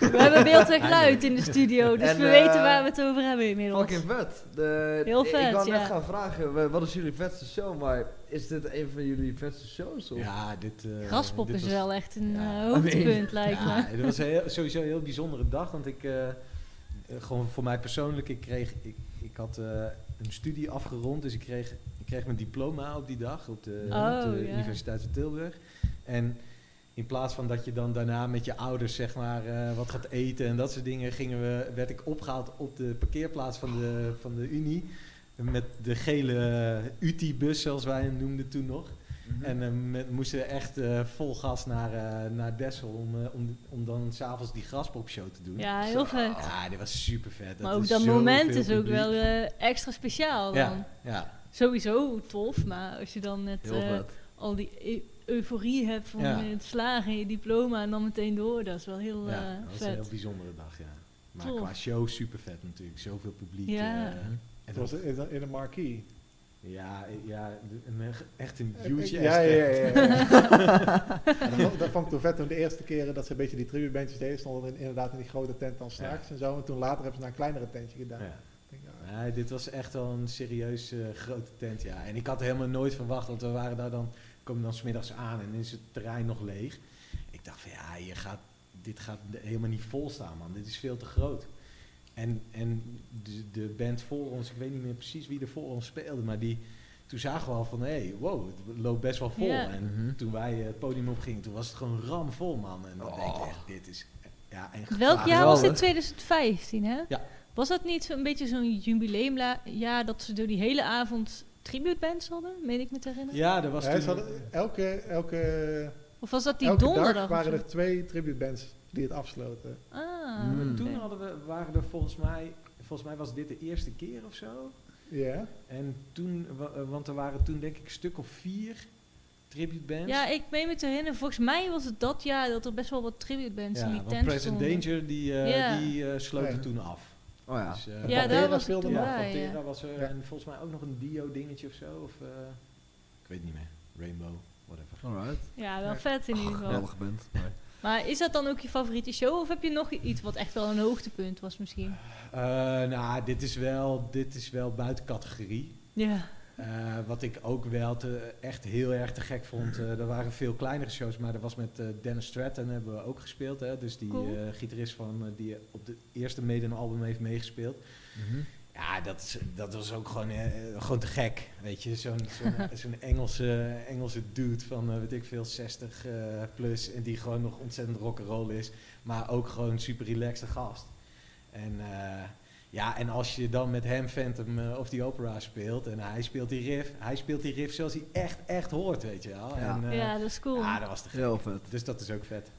We hebben beeld en geluid in de studio, dus En, we eh, weten waar we het over hebben inmiddels. Fucking vet. De, Heel ik- vet, Ik wou net gaan vragen, wa- wat is jullie vetste show? Maar is dit een van jullie vetste shows? Of? Ja, dit... eh, Graspop dit is was- wel echt een Ja. eh, hoogtepunt, lijkt Ja, me. het was heel- sowieso een heel bijzondere dag, want ik, eh, eh, gewoon voor mij persoonlijk, ik kreeg, ik, ik had eh, een studie afgerond, dus ik kreeg, ik kreeg mijn diploma op die dag op de, Oh, op de ja. Universiteit van Tilburg. En in plaats van dat je dan daarna met je ouders zeg maar eh, wat gaat eten en dat soort dingen, gingen we, werd ik opgehaald op de parkeerplaats van de, van de Unie. Met de gele UTI-bus, zoals wij hem noemden toen nog. Mhm. En eh, met, moesten we echt eh, vol gas naar, eh, naar Dessel om, eh, om, om dan s'avonds die graspopshow te doen. Ja, heel vet. Ja, dit was super vet. Maar ook dat moment is ook wel eh, extra speciaal dan. Ja, ja. Sowieso tof, maar als je dan net eh, al die euforie hebt van Ja. eh, het slagen en je diploma en dan meteen door, dat is wel heel ja, eh, dat was een heel bijzondere dag, ja. Maar Tof. qua show super vet natuurlijk. Zoveel publiek. Ja. eh, en Het was in, in een marquee. ja, ja, een, echt een huge ja, ass ja, ja, ja. En dat, dat vond ik toen vet toen de eerste keren dat ze een beetje die tributebandjes deden, stonden in, inderdaad in die grote tent dan straks en zo. En toen later hebben ze naar een kleinere tentje gedaan. Ja. Ik denk, ja, Nee, dit was echt wel een serieus grote tent, ja. En ik had helemaal nooit verwacht, want we waren daar dan, komen dan smiddags aan en is het terrein nog leeg. Ik dacht van ja, je gaat, dit gaat helemaal niet vol staan, man. Dit is veel te groot. En, en de, de band voor ons, ik weet niet meer precies wie er voor ons speelde, maar die, toen zagen we al van, hé, hey, wow, het loopt best wel vol. En Mhm. toen wij eh, het podium opgingen, toen was het gewoon ramvol, man. En dan denk Oh. je echt, dit is, ja, en Welk ja, jaar was dit? geweldig. 2015, hè? Ja. Was dat niet een beetje zo'n jubileumjaar dat ze door die hele avond tributebands hadden? Meen ik me te herinneren? Ja, er was Ja, toen... ze hadden elke, elke, Of was dat die elke donderdag? dag of waren er twee tributebands die het afsloten. Ah, Mm. oké. Toen hadden we, waren er volgens mij, volgens mij was dit de eerste keer of zo. Ja. En toen, eh, want er waren toen denk ik een stuk of vier tribute bands. Ja, ik meen me te herinneren. Volgens mij was het dat jaar dat er best wel wat tributebands in die want tent Present stonden. Danger die, eh, Ja. die eh, sloten Ja. toen af. Oh ja. Dus, eh, Ja, Pantera daar was speelde toen nog, ja, bij. Pantera ja. was er Ja. en volgens mij ook nog een Dio dingetje of zo. Of, eh, ik weet niet meer. Rainbow, whatever. Alright. Ja, wel Ja. vet in ieder geval. Geweldige band. Maar- Maar is dat dan ook je favoriete show? Of heb je nog iets wat echt wel een hoogtepunt was misschien? Eh, nou, dit is wel, dit is wel buiten categorie. Ja. Eh, wat ik ook wel te, echt heel erg te gek vond. eh, er waren veel kleinere shows, maar dat was met eh, Dennis Stratton hebben we ook gespeeld. Hè? Dus die Cool. eh, gitarist van, die op de eerste Maiden album heeft meegespeeld. Ja, dat, is, dat was ook gewoon, gewoon te gek. Weet je, zo'n zo'n zo'n Engelse, Engelse dude van, eh, weet ik veel, 60 eh, plus. En die gewoon nog ontzettend rock'n'roll is. Maar ook gewoon super relaxed gast. En eh, ja, en als je dan met hem Phantom eh, of the Opera speelt en hij speelt die riff, hij speelt die riff zoals hij echt, echt hoort, weet je wel. Ja. En, eh, ja, dat is cool. ja, dat was te. Heel vet. Dus dat is ook vet.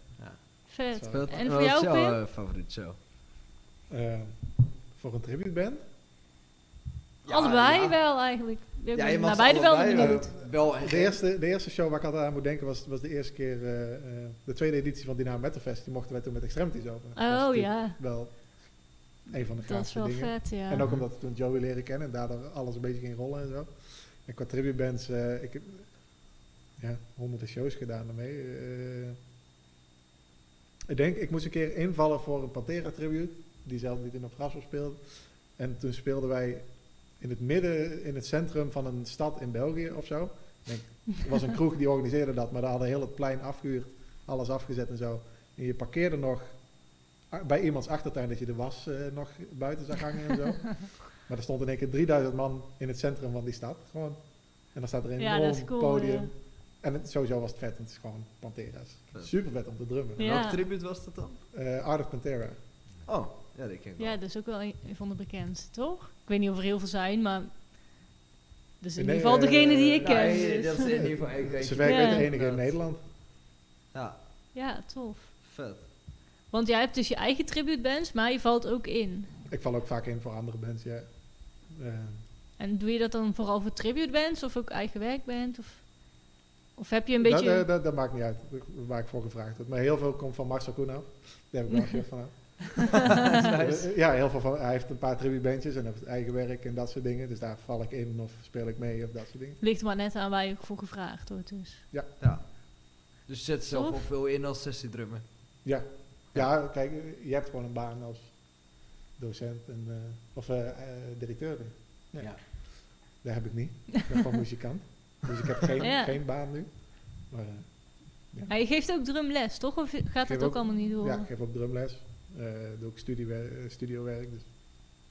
Vet. Zo. vet. En Wat voor is jou, jouw Pim? eh, favoriete show? Voor een tributeband. Ja, allebei ja. wel eigenlijk. Ja, je mag beide wel wel en De eerste, de eerste show waar ik altijd aan moet denken was, was de eerste keer eh, eh, de tweede editie van Dynamo Metal Fest. Die mochten wij toen met Extremities is Oh ja, Wel een van de dat is wel dingen. vet, ja. En ook omdat we toen Joey leren kennen en daardoor alles een beetje ging rollen en zo. En qua tributebands, eh ik heb ja, honderden shows gedaan daarmee. Eh, ik denk, ik moest een keer invallen voor een Pantera tribute, die zelf niet in op Graspel speelde. En toen speelden wij in het midden, in het centrum van een stad in België of zo. Denk, er was een kroeg die organiseerde dat, maar daar hadden heel het plein afgehuurd, alles afgezet en zo. En je parkeerde nog bij iemands achtertuin dat je de was eh, nog buiten zag hangen en zo. Maar er stond in één keer 3000 man in het centrum van die stad. Gewoon. En dan staat er een Ja, enorm cool, podium. ja. En het, sowieso was het vet, want het is gewoon Pantera's. Vet. Super vet om te drummen. Ja. Welke tribute was dat dan? Eh, Art of Pantera. Oh, ja, die ken ik wel. Ja, dat is ook wel een van de bekendste, toch? Ik weet niet of er heel veel zijn, maar... Dat is in Nee, ieder geval eh, degene die ik ken. Nee, dus. dat is in ieder geval ik weet Zover ik Ja. weet de enige in. Nederland. Ja, Ja, tof. vet. Want jij hebt dus je eigen tributebands, maar je valt ook in. Ik val ook vaak in voor andere bands, ja. Eh, En doe je dat dan vooral voor tributebands of ook eigen werkband? Of, of heb je een dat, beetje... eh, dat, dat maakt niet uit waar ik voor gevraagd word. Maar heel veel komt van Marcel Koen af. Daar heb ik wel shirt van. Nice. Eh, Ja, heel veel van. Hij heeft een paar tributebandjes en heeft eigen werk en dat soort dingen. Dus daar val ik in of speel ik mee of dat soort dingen. Ligt er maar net aan waar je voor gevraagd wordt dus. Ja. Dus je zet zelf wel veel in als sessiedrummer. Ja. Ja, kijk, je hebt gewoon een baan als docent en, eh, of eh, eh, directeur. Ja. Ja. Dat heb ik niet. Ik ben gewoon muzikant. Dus ik heb geen, Ja. geen baan nu. Maar, Maar je geeft ook drumles, toch? Of gaat dat ook, ook- allemaal niet door? ja, ik geef ook drumles. eh doe ook studiewer- eh, studiowerk. Dus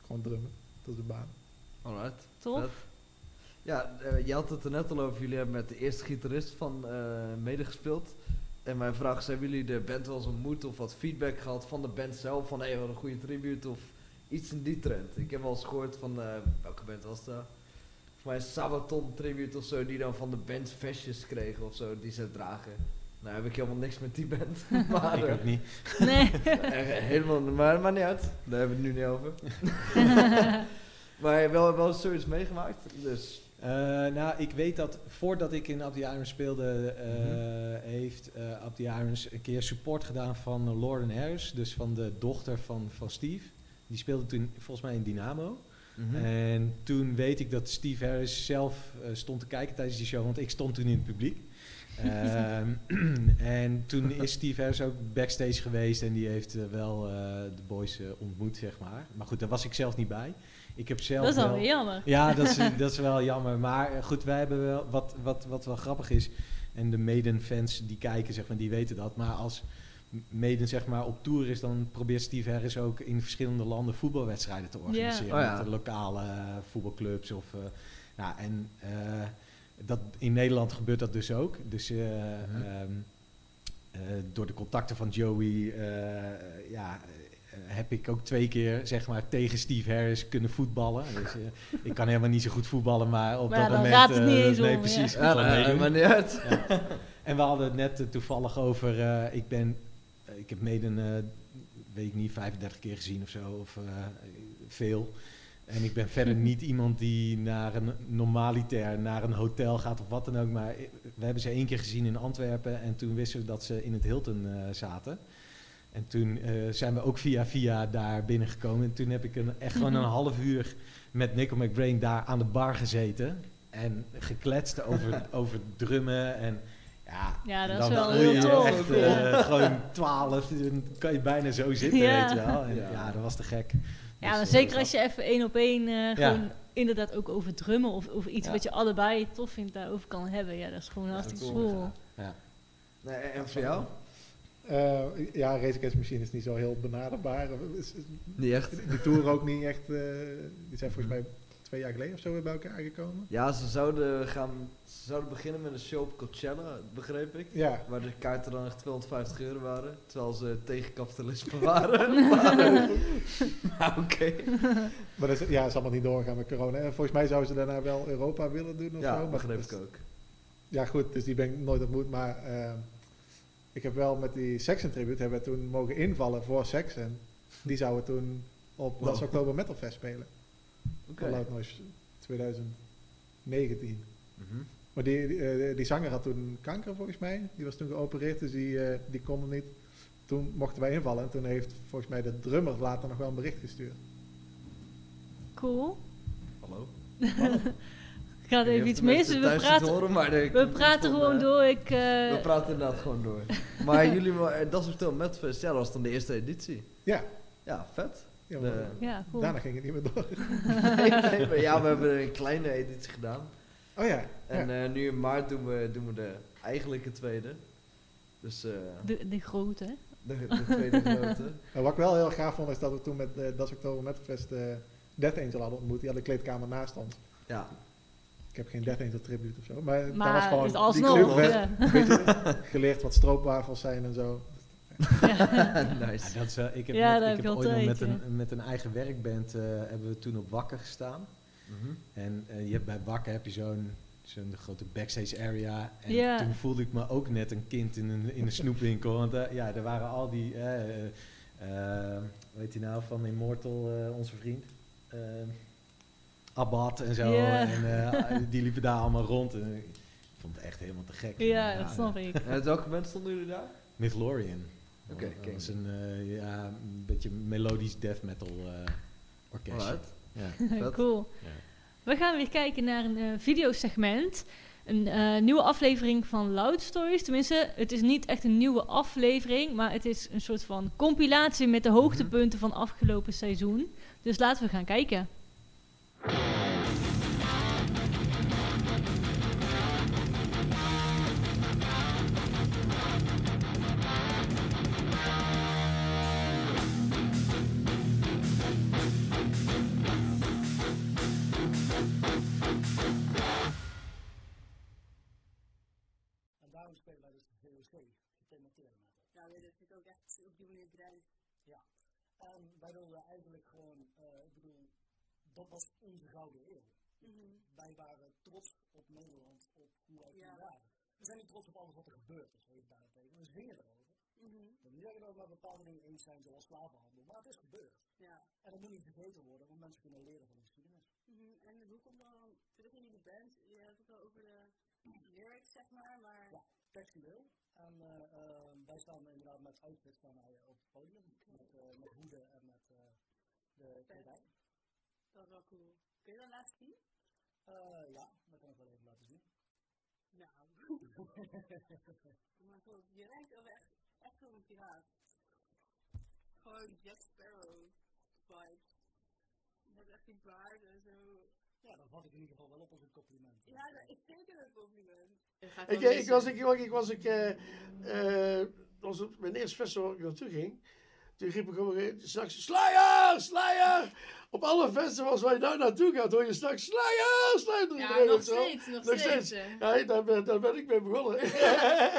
gewoon drummen. Dat is de baan. Alright. Toch? vet. Ja, eh, je had het er net al over. Jullie hebben met de eerste gitarist van eh medegespeeld. En mijn vraag is, hebben jullie de band wel eens ontmoet of wat feedback gehad van de band zelf? Van, hé, hey, wat een goede tribute of iets in die trend. Ik heb wel eens gehoord van, eh, welke band was dat? Voor mij een Sabaton tribute of zo, die dan van de band vestjes kregen of zo, die ze dragen. Nou heb ik helemaal niks met die band. maar, Ik eh, ook niet. Nee. eh, helemaal, maar, maar niet uit. Daar hebben we het nu niet over. maar wel, wel zoiets meegemaakt. Dus Eh, nou, ik weet dat voordat ik in the Irons speelde, eh, Mhm. Heeft Up the Irons een keer support gedaan van eh, Lauren Harris, dus van de dochter van, van Steve. Die speelde toen volgens mij in Dynamo. En toen weet ik dat Steve Harris zelf eh, stond te kijken tijdens die show, want ik stond toen in het publiek. Ehm, en toen is Steve Harris ook backstage geweest en die heeft eh, wel de boys ontmoet, zeg maar. Maar goed, daar was ik zelf niet bij. Ik heb zelf Dat is wel... jammer. Ja, dat is, dat is wel jammer. Maar goed, wij hebben wel wat, wat, wat wel grappig is. En de Maiden-fans die kijken, zeg maar, die weten dat. Maar als Maiden zeg maar, op tour is, dan probeert Steve Harris ook in verschillende landen voetbalwedstrijden te organiseren. Oh ja. Met de lokale eh, voetbalclubs. Of, eh, ja, en eh, dat, in Nederland gebeurt dat dus ook. Dus Mhm. ehm, eh, door de contacten van Joey ja, heb ik ook twee keer zeg maar, tegen Steve Harris kunnen voetballen. Dus, eh, ik kan helemaal niet zo goed voetballen, maar op Maar dat dan moment... gaat het eh, niet eens nee, om, precies. ja. ja, maar niet uit. Ja. En we hadden het net eh, toevallig over, eh, ik ben, eh, ik heb Maiden, eh weet ik niet, 35 keer gezien of zo, of eh, veel. En ik ben verder niet iemand die naar een normalitair, naar een hotel gaat of wat dan ook. Maar we hebben ze één keer gezien in Antwerpen en toen wisten we dat ze in het Hilton eh, zaten. En toen eh, zijn we ook via via daar binnengekomen. En toen heb ik een, echt gewoon een half uur met Nico McBrain daar aan de bar gezeten. En gekletst over, over drummen en ja, Ja, dat dan is wel heel tof. Echt, eh, gewoon 12, dan kan je bijna zo zitten, Ja. weet je wel. En, Ja. ja. dat was te gek. Ja, Dus, maar eh, zeker als je even één op één eh, Ja. gewoon inderdaad ook over drummen of, of iets Ja. wat je allebei tof vindt daarover kan hebben. Ja, dat is gewoon Ja, hartstikke cool. cool. Ja. Nee, en voor jou? Eh, ja, Race Against Machine is niet zo heel benaderbaar. Niet echt. Die tour ook niet echt. eh, die zijn volgens mij twee jaar geleden of zo weer bij elkaar gekomen. Ja, ze zouden, gaan, ze zouden beginnen met een show op Coachella, begreep ik. Ja, Waar de kaarten dan echt 250 euro waren. Terwijl ze tegen kapitalisme waren. maar oké. maar dat is, ja, is allemaal niet doorgaan met corona. En volgens mij zouden ze daarna wel Europa willen doen of Ja, zo. maar begreep ik ook. Ja, goed, dus die ben ik nooit ontmoet. Maar eh, ik heb wel met die Saxon Tribute hebben we toen mogen invallen voor Saxon. Die zouden toen op Wow. Oktober Metal Fest spelen. Oké. Loud Noise 2019. Mhm. Maar die, die, eh, die zanger had toen kanker volgens mij. Die was toen geopereerd, dus die, eh, die kon er niet. Toen mochten wij invallen en toen heeft volgens mij de drummer later nog wel een bericht gestuurd. Cool. Hallo. Gaat Ik weet even iets mis. We praten, horen, maar er we praten gewoon eh, door. Ik, eh, We praten inderdaad gewoon door. Maar jullie, eh, dat is met Fest, ja, dat was dan de eerste editie. Ja, Ja, vet. ja De- maar ja, cool. daarna ging het niet meer door. nee, nee, maar ja, we hebben een kleine editie gedaan. Oh ja, En ja. eh, nu in maart doen we, doen we de eigenlijke tweede. Dus eh, De, de grote. hè? de, de tweede grote. En wat ik wel heel gaaf vond is dat we toen met uh, Das Oktober Metal Fest eh, Death Angel hadden ontmoet. Die had de kleedkamer naast ons. Ja, Ik heb geen Death Angel tribute of zo. Maar, dat was Maar gewoon het alsnog. die club werd Ja. een beetje geleerd wat stroopwafels zijn en zo. nice. Ja, dat is, ik heb, Ja, net- ik heb ooit nog met een, met een eigen werkband eh, hebben we toen op Wakker gestaan. Mhm. En eh, je hebt bij Wakker heb je zo'n zo'n grote backstage area. En Ja. toen voelde ik me ook net een kind in een, in een snoepwinkel. Want eh, ja, er waren al die, hoe heet die nou, van Immortal, eh, onze vriend. Abad en zo. En eh, die liepen daar allemaal rond. En ik vond het echt helemaal te gek. Ja, dat snap ik. En uit welke band stonden jullie daar? Mythlorian. Oké, Dat kijk. is een, eh, ja, een beetje melodisch death metal eh orkestje. Alright. Ja. Cool. Ja. We gaan weer kijken naar een eh, videosegment. een eh, nieuwe aflevering van Loud Stories. Tenminste, het is niet echt een nieuwe aflevering, maar het is een soort van compilatie met de hoogtepunten van afgelopen seizoen. Dus laten we gaan kijken. Daarom spelen wij dus de VOC, gethematiseerd met het. Ja, dat ook echt op die dreigt. En wij wilden eigenlijk gewoon, dat was onze gouden eeuw. Wij waren trots op Nederland, op hoe wij Ja. waren. We zijn niet trots op alles wat er gebeurd is, even daarentegen. We zingen erover. We willen niet dat we met bepaalde dingen eens zijn, zoals slavenhandel, maar het is gebeurd. Ja. En dat moet niet vergeten worden, want mensen kunnen leren van de geschiedenis. Mhm. En hoe komt dan terug in jullie band? Je hebt het wel over de lyrics, zeg maar, maar... Ja. Textueel. En eh, eh, wij staan inderdaad met outfits staan wij op het podium, met, eh, met hoeden en met eh, de kledij. Dat is wel cool. Kun je dat laten zien? Eh, ja, dat kan ik wel even laten zien. Nou. maar goed, je lijkt wel echt, echt wel een piraat. Gewoon Jack Sparrow vibes. Hebt echt die baard en zo. Ja, dat vat ik in ieder geval wel op als een compliment. Ja, dat is zeker een compliment. Ik, ik was, ik, ik was, ik, eh, eh, was op mijn eerste festival waar ik naartoe ging. Toen riep ik gewoon straks Slayer, Slayer! Op alle festivals waar je nou naartoe gaat hoor je straks Slayer, Slayer! Ja, nog steeds, nog steeds. Ja, daar ben, daar ben ik mee begonnen.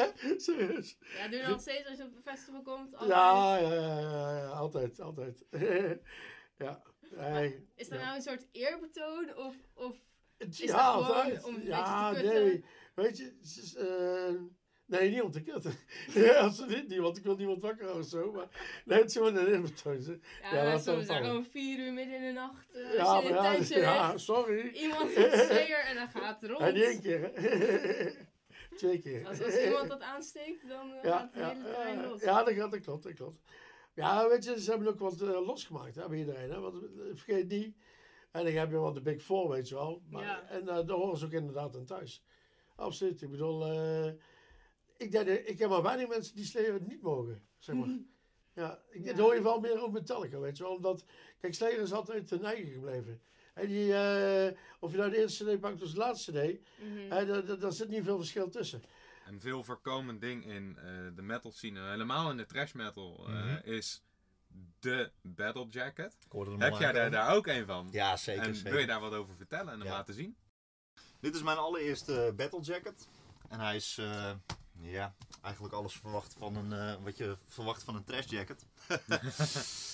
Serieus. Ja, doe je nog steeds als je op een festival komt? altijd? Ja, ja, ja, ja, ja, altijd, altijd. ja, nee. Is dat ja. nou een soort eerbetoon of, of is ja, dat gewoon om ja, te kutten? nee. Weet je, het is, eh, nee, niet om te kutten. ja, absoluut niet, want ik wil niemand wakker houden of zo. Maar nee, het is gewoon een hè. Ja, maar het soms zijn gewoon vier uur midden in de nacht. eh, Ja, maar ja, ja, sorry. Iemand zit zeer en dan gaat het rond. En niet één keer. Twee keer. Als, als iemand dat aansteekt, dan eh, ja, gaat het ja, hele terrein ja, los. ja, dat, gaat, dat klopt, dat klopt. Ja, weet je, ze hebben ook wat eh, losgemaakt hè, bij iedereen. Hè? Want eh, vergeet niet, en dan heb je wel de Big Four, weet je wel. Maar, Ja. En eh, daar horen ze ook inderdaad aan thuis. Absoluut. Ik bedoel, eh, ik, denk, dat- ik heb maar weinig mensen die Slayer niet mogen, zeg maar. Ja, ik, dat hoor je wel meer op Metallica, weet je wel. Omdat, kijk, Slayer is altijd ten eigen gebleven. En die, eh, of je nou de eerste CD pakt of de laatste CD, Mhm. hè, daar, daar- daar zit niet veel verschil tussen. Een veel voorkomend ding in eh, de metal scene, helemaal in de trash metal, eh, Mhm. is de battle jacket. Ik hoorde hem Heb jij daar, daar ook een van? Ja, zeker. En zeker. wil je daar wat over vertellen en hem Ja. laten zien? Dit is mijn allereerste battle jacket. En hij is, eh, ja, eigenlijk alles verwacht van een, eh, wat je verwacht van een trash jacket.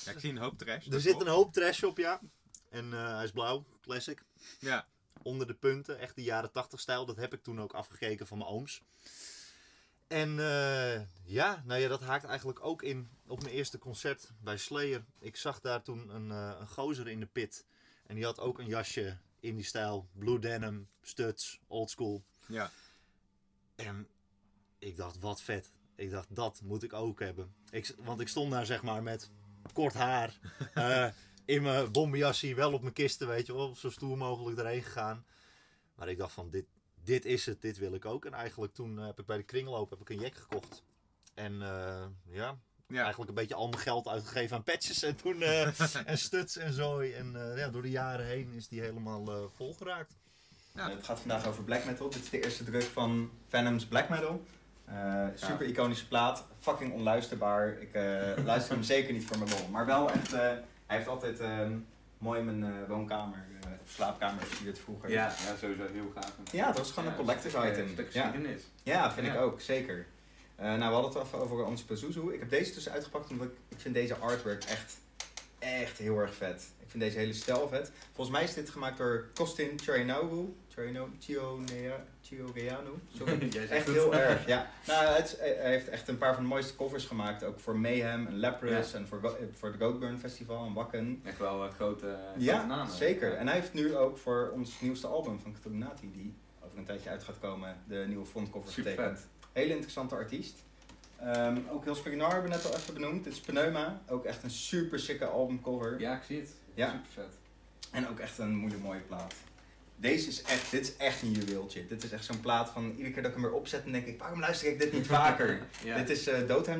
Ja, ik zie een hoop trash. Er zit een hoop trash op, ja. En eh, hij is blauw, classic. Ja. Onder de punten, echt de jaren 80 stijl. Dat heb ik toen ook afgekeken van mijn ooms. En eh, ja, nou ja, dat haakt eigenlijk ook in op mijn eerste concert bij Slayer. Ik zag daar toen een, een gozer in de pit. En die had ook een jasje in die stijl. Blue denim, studs, oldschool. Ja. En ik dacht, wat vet. Ik dacht, dat moet ik ook hebben. Ik, want ik stond daar zeg maar met kort haar. eh, in mijn bomberjasje, wel op mijn kisten, weet je wel. Zo stoer mogelijk erheen gegaan. Maar ik dacht van, dit, dit is het, dit wil ik ook. En eigenlijk toen eh, heb ik bij de kringloop heb ik een jack gekocht. En eh, ja, eigenlijk een beetje al mijn geld uitgegeven aan patches. En toen eh, en studs en zo. En eh, ja, door de jaren heen is die helemaal eh volgeraakt. Eh, het gaat vandaag over black metal. Dit is de eerste druk van Venom's Black Metal. Eh, super iconische plaat, fucking onluisterbaar. Ik eh, luister hem zeker niet voor mijn lol. Maar wel echt, eh, hij heeft altijd ehm, mooi mijn woonkamer of slaapkamer versierd vroeger. Ja, ja, sowieso heel gaaf. Ja, dat was gewoon Ja, een collector's een item. Een stuk ja. geschiedenis. Ja, vind ik Ja. ook, zeker. Nou, we hadden het even over Ons Pazuzu. Ik heb deze dus uitgepakt omdat ik, ik vind deze artwork echt, echt heel erg vet. Ik vind deze hele stijl vet. Volgens mij is dit gemaakt door Costin Chionaru. Sorry. Jij zegt echt heel erg, ja. Nou, het, hij heeft echt een paar van de mooiste covers gemaakt. Ook voor Mayhem en Leprous Ja. en voor, voor het Goatburn Festival en Wakken. Echt wel eh, grote, grote Ja, namen. zeker. En hij heeft nu ook voor ons nieuwste album van Cthulhu die over een tijdje uit gaat komen, de nieuwe frontcover Super getekend. Hele interessante artiest. Ehm, ook heel Spignar hebben we net al even benoemd. Dit is Pneuma. Ook echt een super sikke albumcover. Ja, ik zie het. Ja. Super vet. En ook echt een moeilijk mooie plaat. Deze is echt, dit is echt een juweeltje. Dit is echt zo'n plaat van iedere keer dat ik hem weer opzet, dan denk ik, waarom luister ik dit niet vaker? Ja. Dit is uh,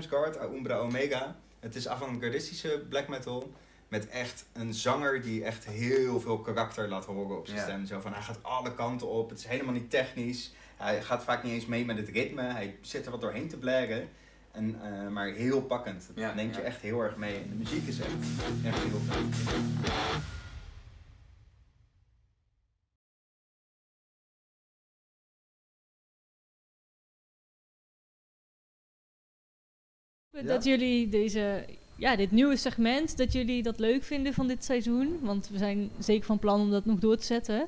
Guard, Umbra Omega. Het is avant-gardistische black metal. Met echt een zanger die echt heel veel karakter laat horen op zijn Ja. stem. Zo van, hij gaat alle kanten op. Het is helemaal niet technisch. Hij gaat vaak niet eens mee met het ritme. Hij zit er wat doorheen te blaren. En, eh, maar heel pakkend. Het Ja, neemt je echt heel erg mee. En de muziek is echt, echt heel Dat jullie deze, ja, dit nieuwe segment, dat jullie dat leuk vinden van dit seizoen. Want we zijn zeker van plan om dat nog door te zetten.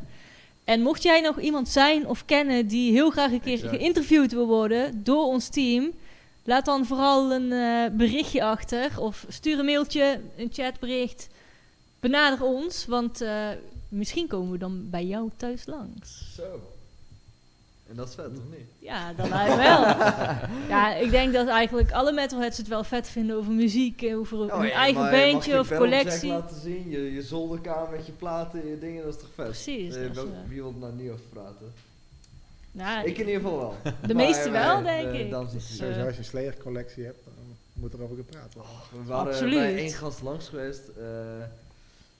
En mocht jij nog iemand zijn of kennen die heel graag een keer Exact. geïnterviewd wil worden door ons team, laat dan vooral een eh, berichtje achter of stuur een mailtje, een chatbericht. Benader ons, want eh, misschien komen we dan bij jou thuis langs. Zo. En dat is vet, of niet? Ja, dat lijkt wel. ja, ik denk dat eigenlijk alle metalheads het wel vet vinden over muziek, en over Oh, hun ja, eigen maar je mag bandje je of collectie. laten zien, je, je zolderkamer met je platen, je dingen, dat is toch vet? Precies, Eh, wel- eh, wie wil er nou niet over praten? Nou, ik in ieder geval wel. De meeste eh, wel, wij, denk eh, ik. en Dus. Sowieso als je Slayer collectie hebt, dan moet er over gepraat worden. We waren Absoluut. bij één gast langs geweest. eh,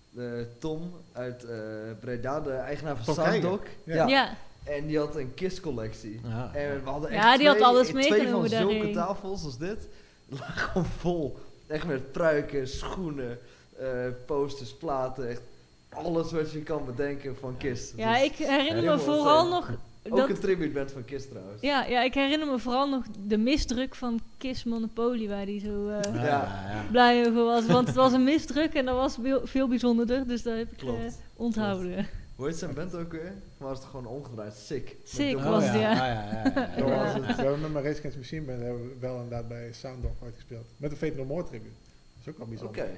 de Tom uit eh, Breda, de eigenaar van. Sounddoc. Ja. Ja. En die had een kistcollectie. Ja. En we hadden echt Ja, die had twee, alles twee meegenomen van zulke daarheen. tafels als dit. lagen gewoon vol. Echt met pruiken, schoenen, eh, posters, platen. Echt alles wat je kan bedenken van Kist. Ja, Dus ik herinner me vooral nog Ook dat- een tribute band van Kist trouwens. Ja, ja, ik herinner me vooral nog de misdruk van Kiss Monopoly, waar die zo eh, Ja, ja. blij over was. Want het was een misdruk en dat was veel, bijzonderder, dus dat heb ik eh, onthouden. Hoe heet zijn band ook weer? Maar was het gewoon omgedraaid? Sick. Sick de- was het, ja. Ah, ja, ja, ja. Was het. We hebben met mijn Race Against Machine Band hebben we wel inderdaad bij Sound Dog ooit gespeeld. Met een Fate No More tribute. Dat is ook wel bijzonder. Oké.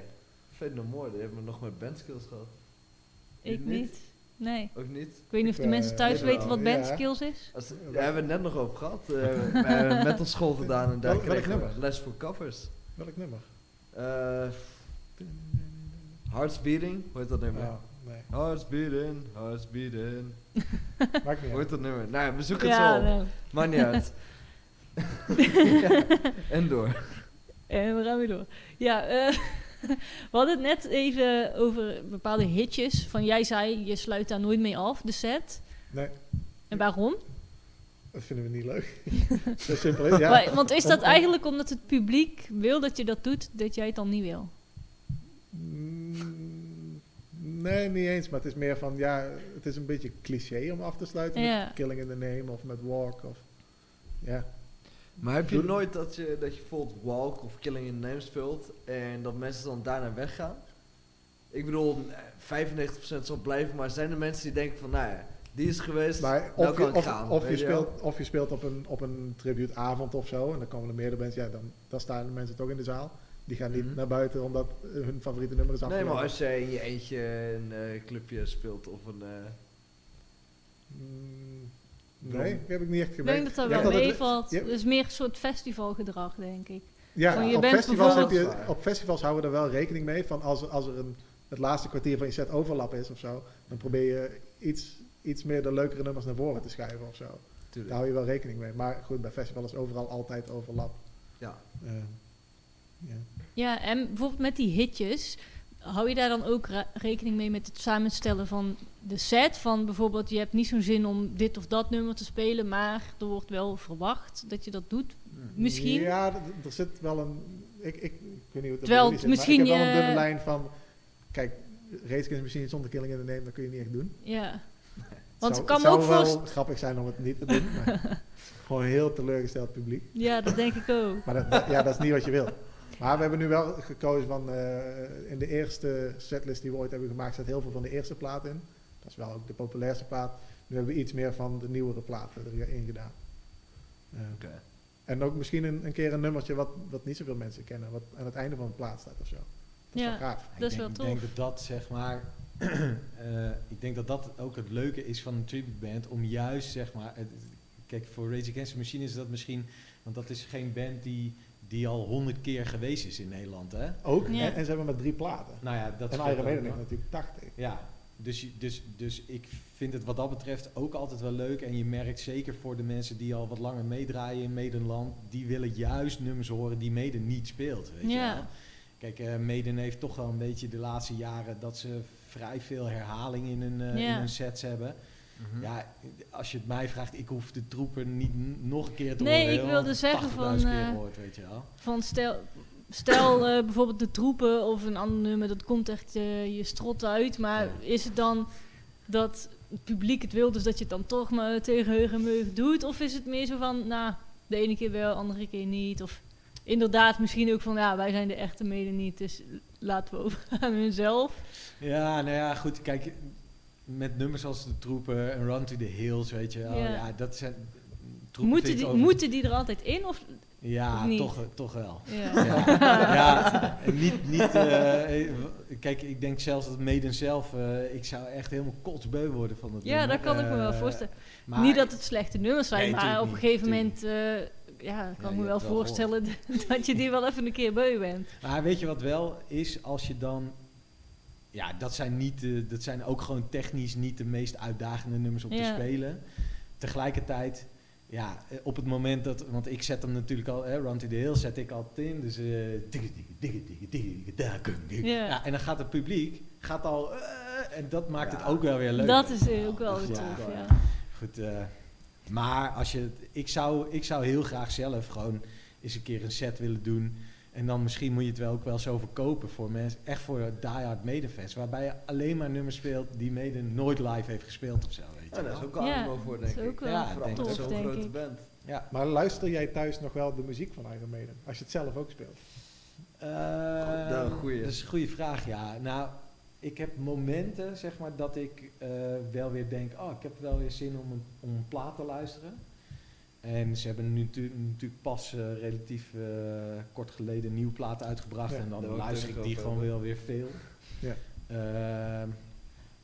Fate No More, die hebben we nog met bandskills gehad. Ik niet. Nee. Ook niet? Ik weet niet of de mensen eh, thuis weten wel, wat ja. bandskills is. Als, daar hebben we het net nog over gehad. Eh, we hebben met ons school gedaan en daar kregen we nummer? les voor covers. Welk nummer? Eh Hearts Beating, hoe heet dat nummer? Nee. Hearts Beating, Hearts Beating. Maakt niet uit. dat nummer? Nou ja, we zoeken Ja, het zo op. Maakt niet uit. Ja, En door. En we gaan weer door. Ja, eh, we hadden het net even over bepaalde hitjes. Van jij zei, je sluit daar nooit mee af, de set. Nee, En waarom? dat vinden we niet leuk. Zo simpel is ja. Maar- want is dat Om- om- eigenlijk omdat het publiek wil dat je dat doet, dat jij het dan niet wil? Mm, Nee, niet eens. Maar het is meer van, ja, het is een beetje cliché om af te sluiten Ja. met Killing in the Name of met Walk. Of, ja. Maar heb je Doe- nooit dat je, dat je bijvoorbeeld Walk of Killing in the Name speelt en dat mensen dan daarna weggaan? Ik bedoel, eh, 95% zal blijven, maar zijn er mensen die denken van, nou ja, die is geweest, Maar nou of, kan je, of, gaan. of, je speelt, of je speelt op een, op een tributeavond of zo, en dan komen er meerdere mensen, ja, dan, dan staan de mensen toch in de zaal. Die gaan niet Mhm. naar buiten omdat eh, hun favoriete nummer is Nee, afgelopen. maar als jij in je eentje een eh, clubje speelt of een... eh, Mm, nee, dat heb ik niet echt Ik gemerkt. denk dat dat Ja, wel meevalt. ja, Het is meer een soort festivalgedrag, denk ik. Ja, Van, je op, bent festivals heb je, op festivals houden we er wel rekening mee van als, als er een, het laatste kwartier van je set overlap is of zo, dan probeer je iets, iets meer de leukere nummers naar voren te schuiven of zo. Tuurlijk. Daar hou je wel rekening mee. Maar goed, bij festivals is overal altijd overlap. Ja. Eh, ja. Ja, en bijvoorbeeld met die hitjes, hou je daar dan ook rekening mee met het samenstellen van de set? Van bijvoorbeeld, je hebt niet zo'n zin om dit of dat nummer te spelen, maar er wordt wel verwacht dat je dat doet. Misschien? Ja, er zit wel een. Ik, ik, ik weet niet hoe het Terwijl maar misschien ik heb wel een je- dunne lijn van. Kijk, Race Against the Machine zonder Killing in the Name, dat kun je niet echt doen. Ja. Want zou, ik kan zou ook wel grappig zijn om het niet te doen. maar gewoon een heel teleurgesteld publiek. Ja, dat denk ik ook. Maar dat, dat- ja, dat is niet wat je wil. Maar we hebben nu wel gekozen van. eh, in de eerste setlist die we ooit hebben gemaakt, staat heel veel van de eerste plaat in. Dat is wel ook de populairste plaat. Nu hebben we iets meer van de nieuwere platen erin gedaan. Eh, Oké. En ook misschien een, een keer een nummertje wat, wat niet zoveel mensen kennen, wat aan het einde van de plaat staat of zo. Dat is Ja, wel gaaf. dat is ik wel denk, tof. Ik denk dat dat zeg maar. eh, ik denk dat dat ook het leuke is van een tribute band. Om juist zeg maar. het- kijk, voor Rage Against the Machine is dat misschien. Want dat is geen band die, die al honderd keer geweest is in Nederland. Hè? Ook, Ja. en, en ze hebben maar drie platen. Nou ja, dat en Iron Maiden heeft natuurlijk 80. Ja, Dus, je- dus, dus ik vind het wat dat betreft ook altijd wel leuk. En je merkt zeker voor de mensen die al wat langer meedraaien in Medenland, die willen juist nummers horen die Meden niet speelt. Weet je Ja. wel? Kijk, eh Meden heeft toch wel een beetje de laatste jaren dat ze vrij veel herhaling in hun, eh, Ja. in hun sets hebben. Ja, als je het mij vraagt, ik hoef de troepen niet nog een keer te Nee, horen. ik joh, wilde zeggen 80.000 van, keer eh, gehoord, weet je wel. Van stel, stel eh, bijvoorbeeld de troepen of een ander nummer, dat komt echt eh, je strot uit. Maar is het dan dat het publiek het wil, dus dat je het dan toch maar tegen heug en meug doet? Of is het meer zo van, nou, de ene keer wel, de andere keer niet? Of inderdaad misschien ook van, ja, wij zijn de echte mede niet, dus laten we over aan hunzelf. Ja, nou ja, goed. Kijk, met nummers als de troepen en Run to the Hills, weet je wel. Ja. Dat zijn... troepen Moeten die, moeten die er altijd in? Of, Ja, toch, toch wel. Ja. Ja, niet, niet eh, kijk, ik denk zelfs dat Maiden zelf, eh, ik zou echt helemaal kotsbeu worden van het Ja, nummer. dat kan ik me wel Eh, voorstellen. maar- niet dat het slechte nummers zijn, Nee, maar op een gegeven moment ja, kan Ja, ik je me wel voorstellen dat je die wel even een keer beu bent. Maar weet je wat wel is, als je dan... Ja, dat zijn, niet, dat zijn ook gewoon technisch niet de meest uitdagende nummers om te spelen. Tegelijkertijd, ja, eh, op het moment dat... Want ik zet hem natuurlijk al, hè, Run to the Hill zet ik altijd in. Dus... eh. Ja. Ja, en dan gaat het publiek gaat al... eh, en dat maakt het ook wel weer leuk. Dat is ook wel Dus weer ja, tof, ja. Goed, eh, maar als je, ik, zou, ik zou heel graag zelf gewoon eens een keer een set willen doen. En dan misschien moet je het wel ook wel zo verkopen voor mensen, echt voor diehard Medefans. Waarbij je alleen maar nummers speelt die Mede nooit live heeft gespeeld of zo. Weet je Ja, dat wel. is ook allemaal voor, denk ik. ja, Vooral denk met zo'n grote band. Ja. Maar luister jij thuis nog wel de muziek van Iron Maiden? Als je het zelf ook speelt? Eh, Nou, goeie. Dat is een goede vraag, ja. Nou, ik heb momenten, zeg maar, dat ik eh, wel weer denk... Oh, ik heb wel weer zin om een, om een plaat te luisteren. En ze hebben nu natu- natuurlijk pas eh, relatief eh, kort geleden een nieuwe plaat uitgebracht. Ja, en dan luister ik die over gewoon wel weer veel. Ja. Ehm,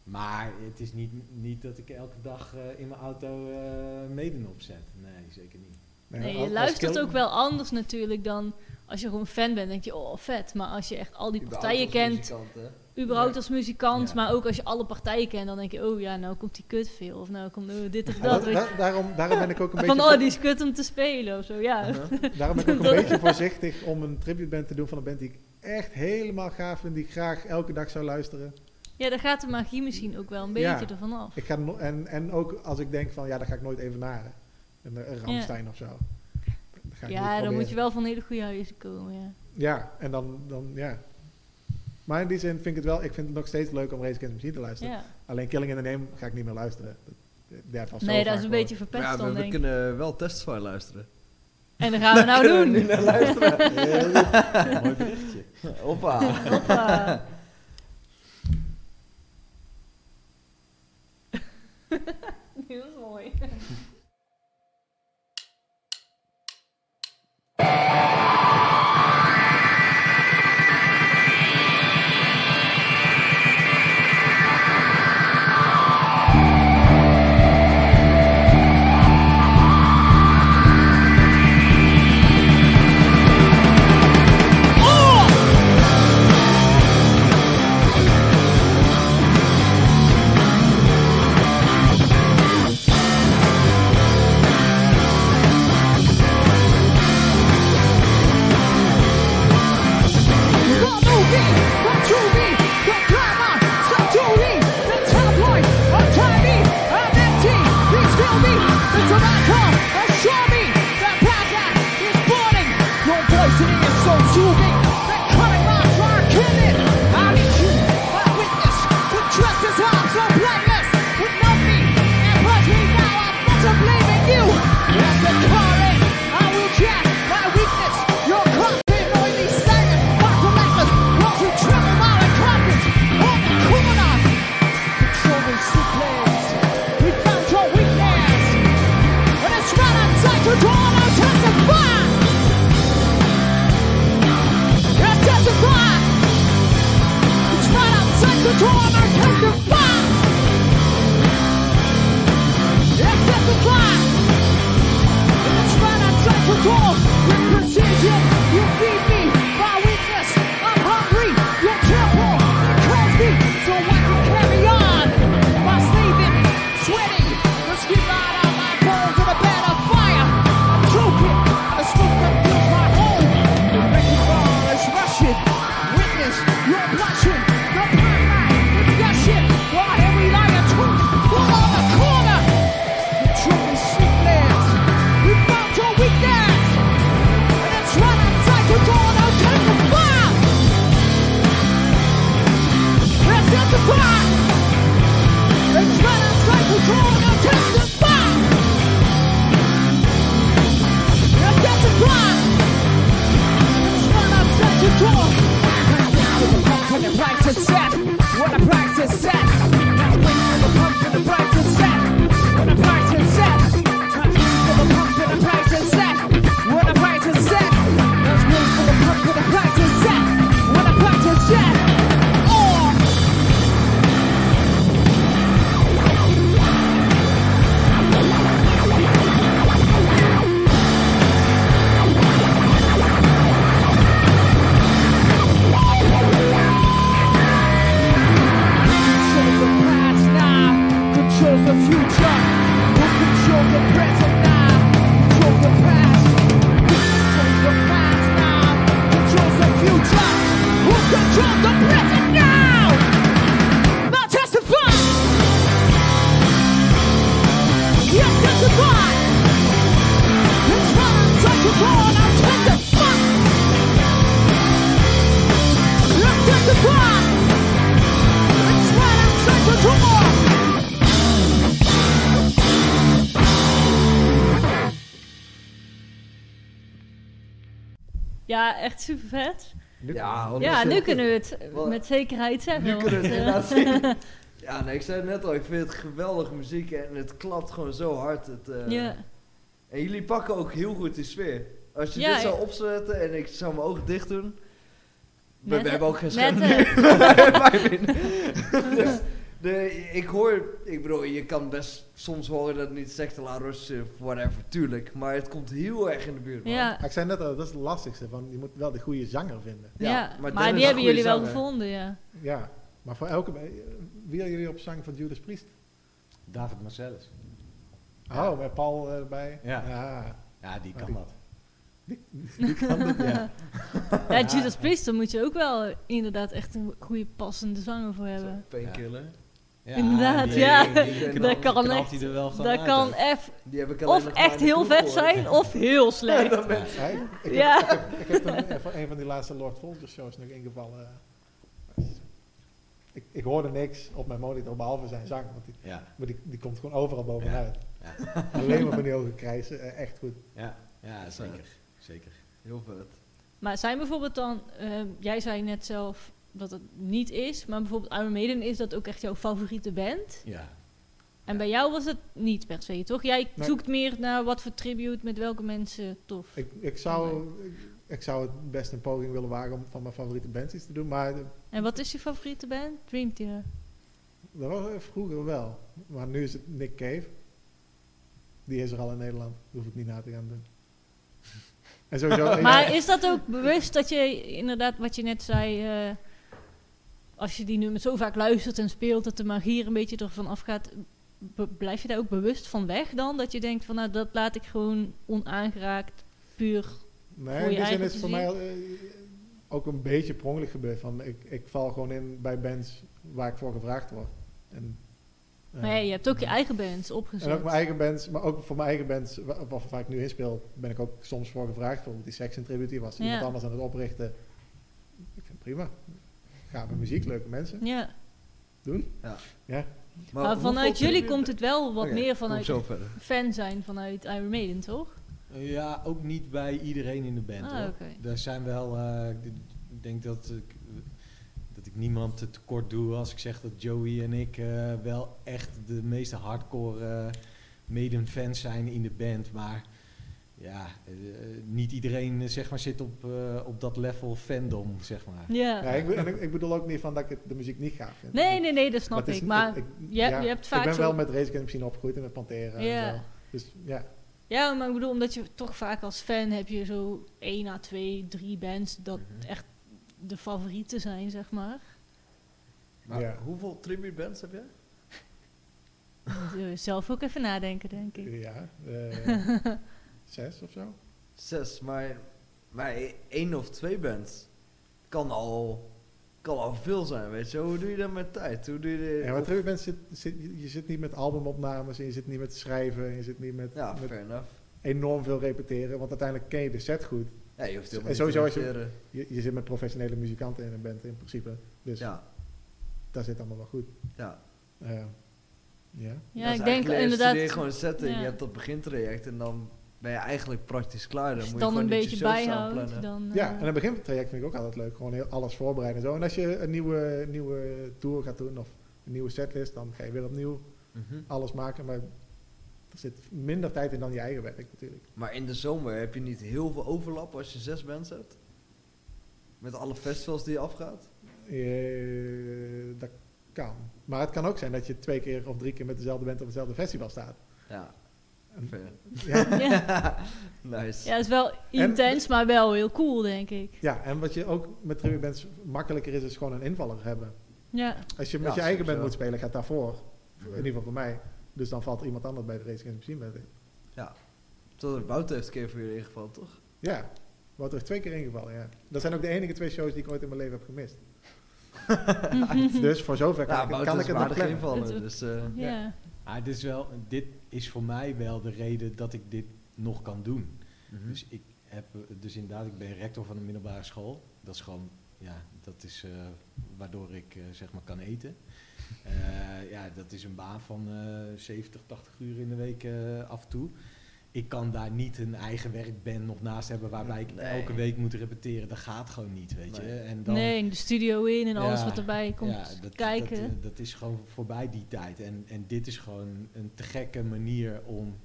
maar het is niet, niet dat ik elke dag eh, in mijn auto eh meden opzet. Nee, zeker niet. Nee, je luistert ook wel anders natuurlijk dan als je gewoon fan bent. denk je, oh vet. Maar als je echt al die partijen kent, muzikant? Überhaupt als muzikant, Ja. maar ook als je alle partijen kent, dan denk je, oh ja, nou komt die kut veel. Of nou komt oh, dit of Ja, dat. da- daarom, daarom ben ik ook een Van, beetje... oh, voor- die is kut om te spelen of zo, ja. Daarom ben ik ook een beetje voorzichtig om een tributeband te doen van een band die ik echt helemaal gaaf vind, die ik graag elke dag zou luisteren. Ja, daar gaat de magie misschien ook wel een beetje Ja. ervan af. Ik ga no- en, en ook als ik denk van ja, dat ga ik nooit even naren. Een, een Ramstein of zo. Ja, dan moet je wel van hele goede huizen komen, ja. Ja, en dan, dan ja. Maar in die zin vind ik het wel, ik vind het nog steeds leuk om Race Against Machine te luisteren. Ja. Alleen Killing in the Name ga ik niet meer luisteren. Dat, dat heeft al zo Nee, dat is een beetje verpest Ja, dan, we, we denk ik. kunnen wel Testify luisteren. En dan gaan we nou we doen. nu naar luisteren. Mooi berichtje. Hoppa. Hoppa. Heel mooi. Ja, nu kunnen we het met zekerheid zeggen. Nu kunnen we het inderdaad eh, zien. Ja, nee, ik zei het net al, ik vind het geweldige muziek en het klapt gewoon zo hard. Het, eh, Ja. En jullie pakken ook heel goed die sfeer. Als je Ja, dit zou opzetten en ik zou mijn ogen dicht doen. We, we hebben ook geen scherm dus de, ik hoor, ik bedoel, je kan best soms horen dat het niet zegt La Roche of whatever, tuurlijk. Maar het komt heel erg in de buurt. man. Ja. Ik zei net al, dat is het lastigste, van, je moet wel de goede zanger vinden. Ja, maar, die hebben jullie wel gevonden, ja. Ja, maar voor elke... Wie hebben jullie op zang van Judas Priest? David Marcellus. Oh, met Paul erbij? Ja. Ja, Ja, die Maar kan dat. Die, die kan dat, ja. Ja, Judas Priest, daar moet je ook wel inderdaad echt een goede passende zanger voor hebben. Painkiller. Ja, inderdaad, ja. dat kan echt, hij er wel gewoon dat uit kan of echt heel vet zijn, of heel slecht. Ben- Ja, ik, Ja. heb, ik, heb, ik heb eh, een van die laatste Lord Folger shows nog ingevallen. eh, ik, ik hoorde niks op mijn monitor behalve zijn zang. Want die, Ja. Maar die, die komt gewoon overal bovenuit. Ja. Alleen maar van die ogen krijsen. eh, echt goed. Ja, ja zeker. zeker. Heel vet. Maar zijn bijvoorbeeld dan, ehm, jij zei net zelf dat het niet is, maar bijvoorbeeld Iron Maiden, is dat ook echt jouw favoriete band? Ja. En bij jou was het niet per se, toch? Jij Nee. zoekt meer naar wat voor tribute met welke mensen tof. Ik, ik, zou, ik, ik zou het best een poging willen wagen om van mijn favoriete bands iets te doen. Maar En wat is je favoriete band? Dream Theater. dat was eh, vroeger wel. Maar nu is het Nick Cave. Die is er al in Nederland. Daar hoef ik niet na te gaan doen. En sowieso, Maar is dat ook bewust dat je inderdaad, wat je net zei, eh, als je die nummers zo vaak luistert en speelt, dat de magie er een beetje ervan afgaat, blijf je daar ook bewust van weg dan? Dat je denkt van, nou, dat laat ik gewoon onaangeraakt, puur Nee, voor je eigen is het voor mij eh, ook een beetje per ongeluk gebeurd. Van, ik, ik val gewoon in bij bands waar ik voor gevraagd word. En, eh, Maar ja, je hebt ook je eigen bands opgezet. En ook mijn eigen bands, maar ook voor mijn eigen bands, wa- wa- waar, ik nu in speel, ben ik ook soms voor gevraagd. Bijvoorbeeld die Sex Tribute, die was Ja. iemand anders aan het oprichten. Ik vind het prima. Gave muziek, leuke mensen. Ja. Doen. Ja. ja. Maar, vanuit jullie komt het wel wat meer vanuit fan zijn vanuit Iron Maiden, toch? Ja, ook niet bij iedereen in de band. Ah, hoor. Er zijn wel, eh, ik denk dat ik, dat ik niemand te tekort doe als ik zeg dat Joey en ik eh, wel echt de meeste hardcore eh Maiden-fans zijn in de band. Maar ja, eh, niet iedereen eh, zeg maar, zit op, eh, op dat level fandom, zeg maar. Ja. ik, en ik, ik bedoel ook niet van dat ik het- de muziek niet gaaf vind. Nee, nee, nee, dat snap Maar het is ik. niet- Maar je, je hebt vaak Ik ben zo... wel met Race Against Machine opgegroeid en met Pantera Ja. en zo. Dus ja. Ja, maar ik bedoel, omdat je toch vaak als fan heb je zo één à twee, drie bands dat Mhm. echt de favorieten zijn, zeg maar. Maar Ja. hoeveel tribute bands heb jij? Je zelf ook even nadenken, denk ik. Ja, eh, zes of zo. Zes, maar, maar één of twee bands kan al, kan al veel zijn, weet je. Hoe doe je dat met tijd? Hoe doe je de, Ja, maar bands zit, zit, je zit niet met albumopnames en je zit niet met schrijven en je zit niet met, Ja, met fair enough. enorm veel repeteren, want uiteindelijk ken je de set goed. Ja, je hoeft helemaal en niet sowieso te als je, repeteren. je, je zit met professionele muzikanten in een band in principe, dus Ja. dat zit allemaal wel goed. Ja. Eh, ja. Ja, Dat is ik denk je inderdaad... studeert gewoon een setting, ja. je hebt dat begintraject en dan ben je eigenlijk praktisch klaar. Dan moet je dan gewoon een beetje aanplannen. dan... Ja, eh, en een begintraject vind ik ook altijd leuk. Gewoon heel alles voorbereiden en zo. En als je een nieuwe, nieuwe tour gaat doen of een nieuwe setlist, dan ga je weer opnieuw Mhm. alles maken. Maar er zit minder tijd in dan je eigen werk natuurlijk. Maar in de zomer heb je niet heel veel overlap als je zes bands hebt? Met alle festivals die je afgaat? Eh, dat kan. Maar het kan ook zijn dat je twee keer of drie keer met dezelfde band op hetzelfde festival staat. Ja. Ja. Ja. nice. Ja, het is wel intens, maar wel heel cool, denk ik. Ja, en wat je ook met tribute bands makkelijker is, is gewoon een invaller hebben. Ja. Als je met Ja, je eigen band moet spelen, gaat daarvoor. In ieder geval voor mij. Dus dan valt er iemand anders bij de Race Against Machine Band in. Ja. Totdat Wouter heeft een keer voor jullie ingevallen, toch? Ja, Wouter heeft twee keer ingevallen, ja. Dat zijn ook de enige twee shows die ik ooit in mijn leven heb gemist. dus voor zover kan, Ja, ik, kan ik het nog invallen, dus... eh, Ja. Maar dit is, wel, dit is voor mij wel de reden dat ik dit nog kan doen. Mhm. Dus ik heb, dus inderdaad, ik ben rector van een middelbare school. Dat is gewoon, ja, dat is eh, waardoor ik eh, zeg maar kan eten. Eh, ja, dat is een baan van eh 70, 80 uur in de week af en toe. Ik kan daar niet een eigen werkband nog naast hebben waarbij ik Nee. elke week moet repeteren. Dat gaat gewoon niet, weet je. Nee. En dan, nee, de studio in en alles wat erbij komt ja, dat, kijken. Dat, dat is gewoon voorbij die tijd. En, en dit is gewoon een te gekke manier om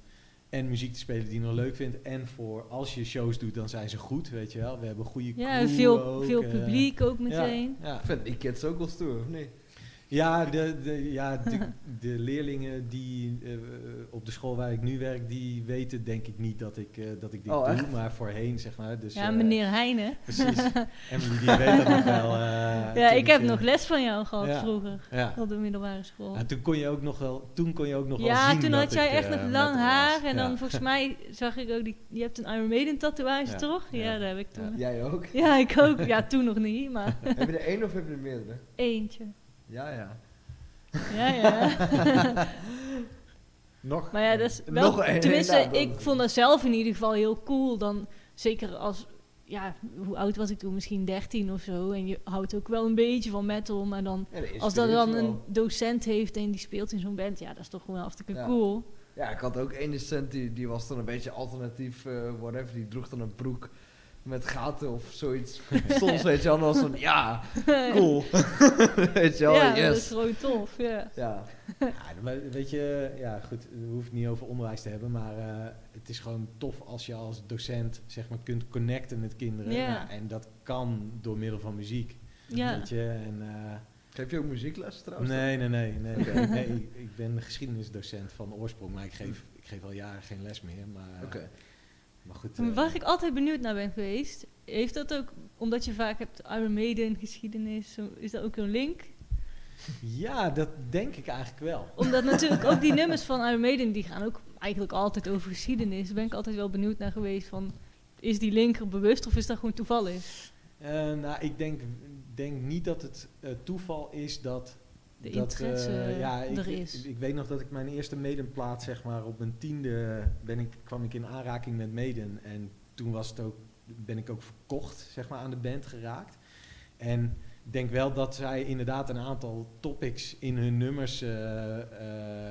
en muziek te spelen die je nog leuk vindt. En voor als je shows doet, dan zijn ze goed, weet je wel. We hebben goede ja, veel, ook, veel eh, publiek ook ja, meteen. Ja, Vind die kids ook wel stoer, of niet? Ja, de, de, ja de, de leerlingen die eh, op de school waar ik nu werk, die weten denk ik niet dat ik, eh, dat ik dit Oh, doe. echt? Maar voorheen, zeg maar. Dus, ja, eh, meneer Heijnen. Precies. Emily, die weet dat nog wel. eh, ja, ik heb nog les van jou gehad ja, vroeger. ja. Op de middelbare school. Ja, toen kon je ook nog wel, toen kon je ook nog wel Ja, zien toen dat had jij ik, echt nog lang haar. En Ja. dan volgens mij zag ik ook, die, je hebt een Iron Maiden tatoeage Ja. toch? Ja, Ja. dat heb ik toen. Jij ook? Ja, ik ook. Ja, toen nog niet, maar heb je er één of heb je er meerdere? eentje. Ja, ja. Ja, ja. Nog? maar ja, dat is wel... Nog één, tenminste, ik vond dat zelf in ieder geval heel cool. Dan, zeker als... Ja, hoe oud was ik toen? Misschien 13 of zo. En je houdt ook wel een beetje van metal. Maar dan, Ja, dat als dat dan een docent heeft en die speelt in zo'n band... Ja, dat is toch gewoon hartstikke Ja. cool. Ja, ik had ook één docent die, die was dan een beetje alternatief, eh, whatever. Die droeg dan een broek met gaten of zoiets. Soms weet je wel, van, ja, cool. weet je wel, ja, yes. dat is gewoon tof. Ja. Ja. Ja, maar weet je, ja goed, we hoeven het niet over onderwijs te hebben, maar eh, het is gewoon tof als je als docent zeg maar kunt connecten met kinderen. Ja. Nou, en dat kan door middel van muziek. Ja. Weet je, en, eh, Geef je ook muziekles trouwens? nee, nee, nee, nee. Nee ik, ik ben geschiedenisdocent van oorsprong, maar ik geef, ik geef al jaren geen les meer. Maar, eh, Oké. Maar goed. Eh, Waar ik altijd benieuwd naar ben geweest, heeft dat ook, omdat je vaak hebt Iron Maiden, geschiedenis, zo- is dat ook een link? ja, dat denk ik eigenlijk wel. Omdat natuurlijk ook die nummers van Iron Maiden, die gaan ook eigenlijk altijd over geschiedenis. Daar ben ik altijd wel benieuwd naar geweest van, is die link er bewust of is dat gewoon toevallig? Eh, nou, ik denk, denk niet dat het eh, toeval is dat. De dat, interesse eh, ja, ik, er is. Ik, ik weet nog dat ik mijn eerste Maiden-plaat, zeg maar, op mijn tiende ben ik, kwam ik in aanraking met Maiden. En toen was het ook, ben ik ook verkocht, zeg maar, aan de band geraakt. En ik denk wel dat zij inderdaad een aantal topics in hun nummers eh,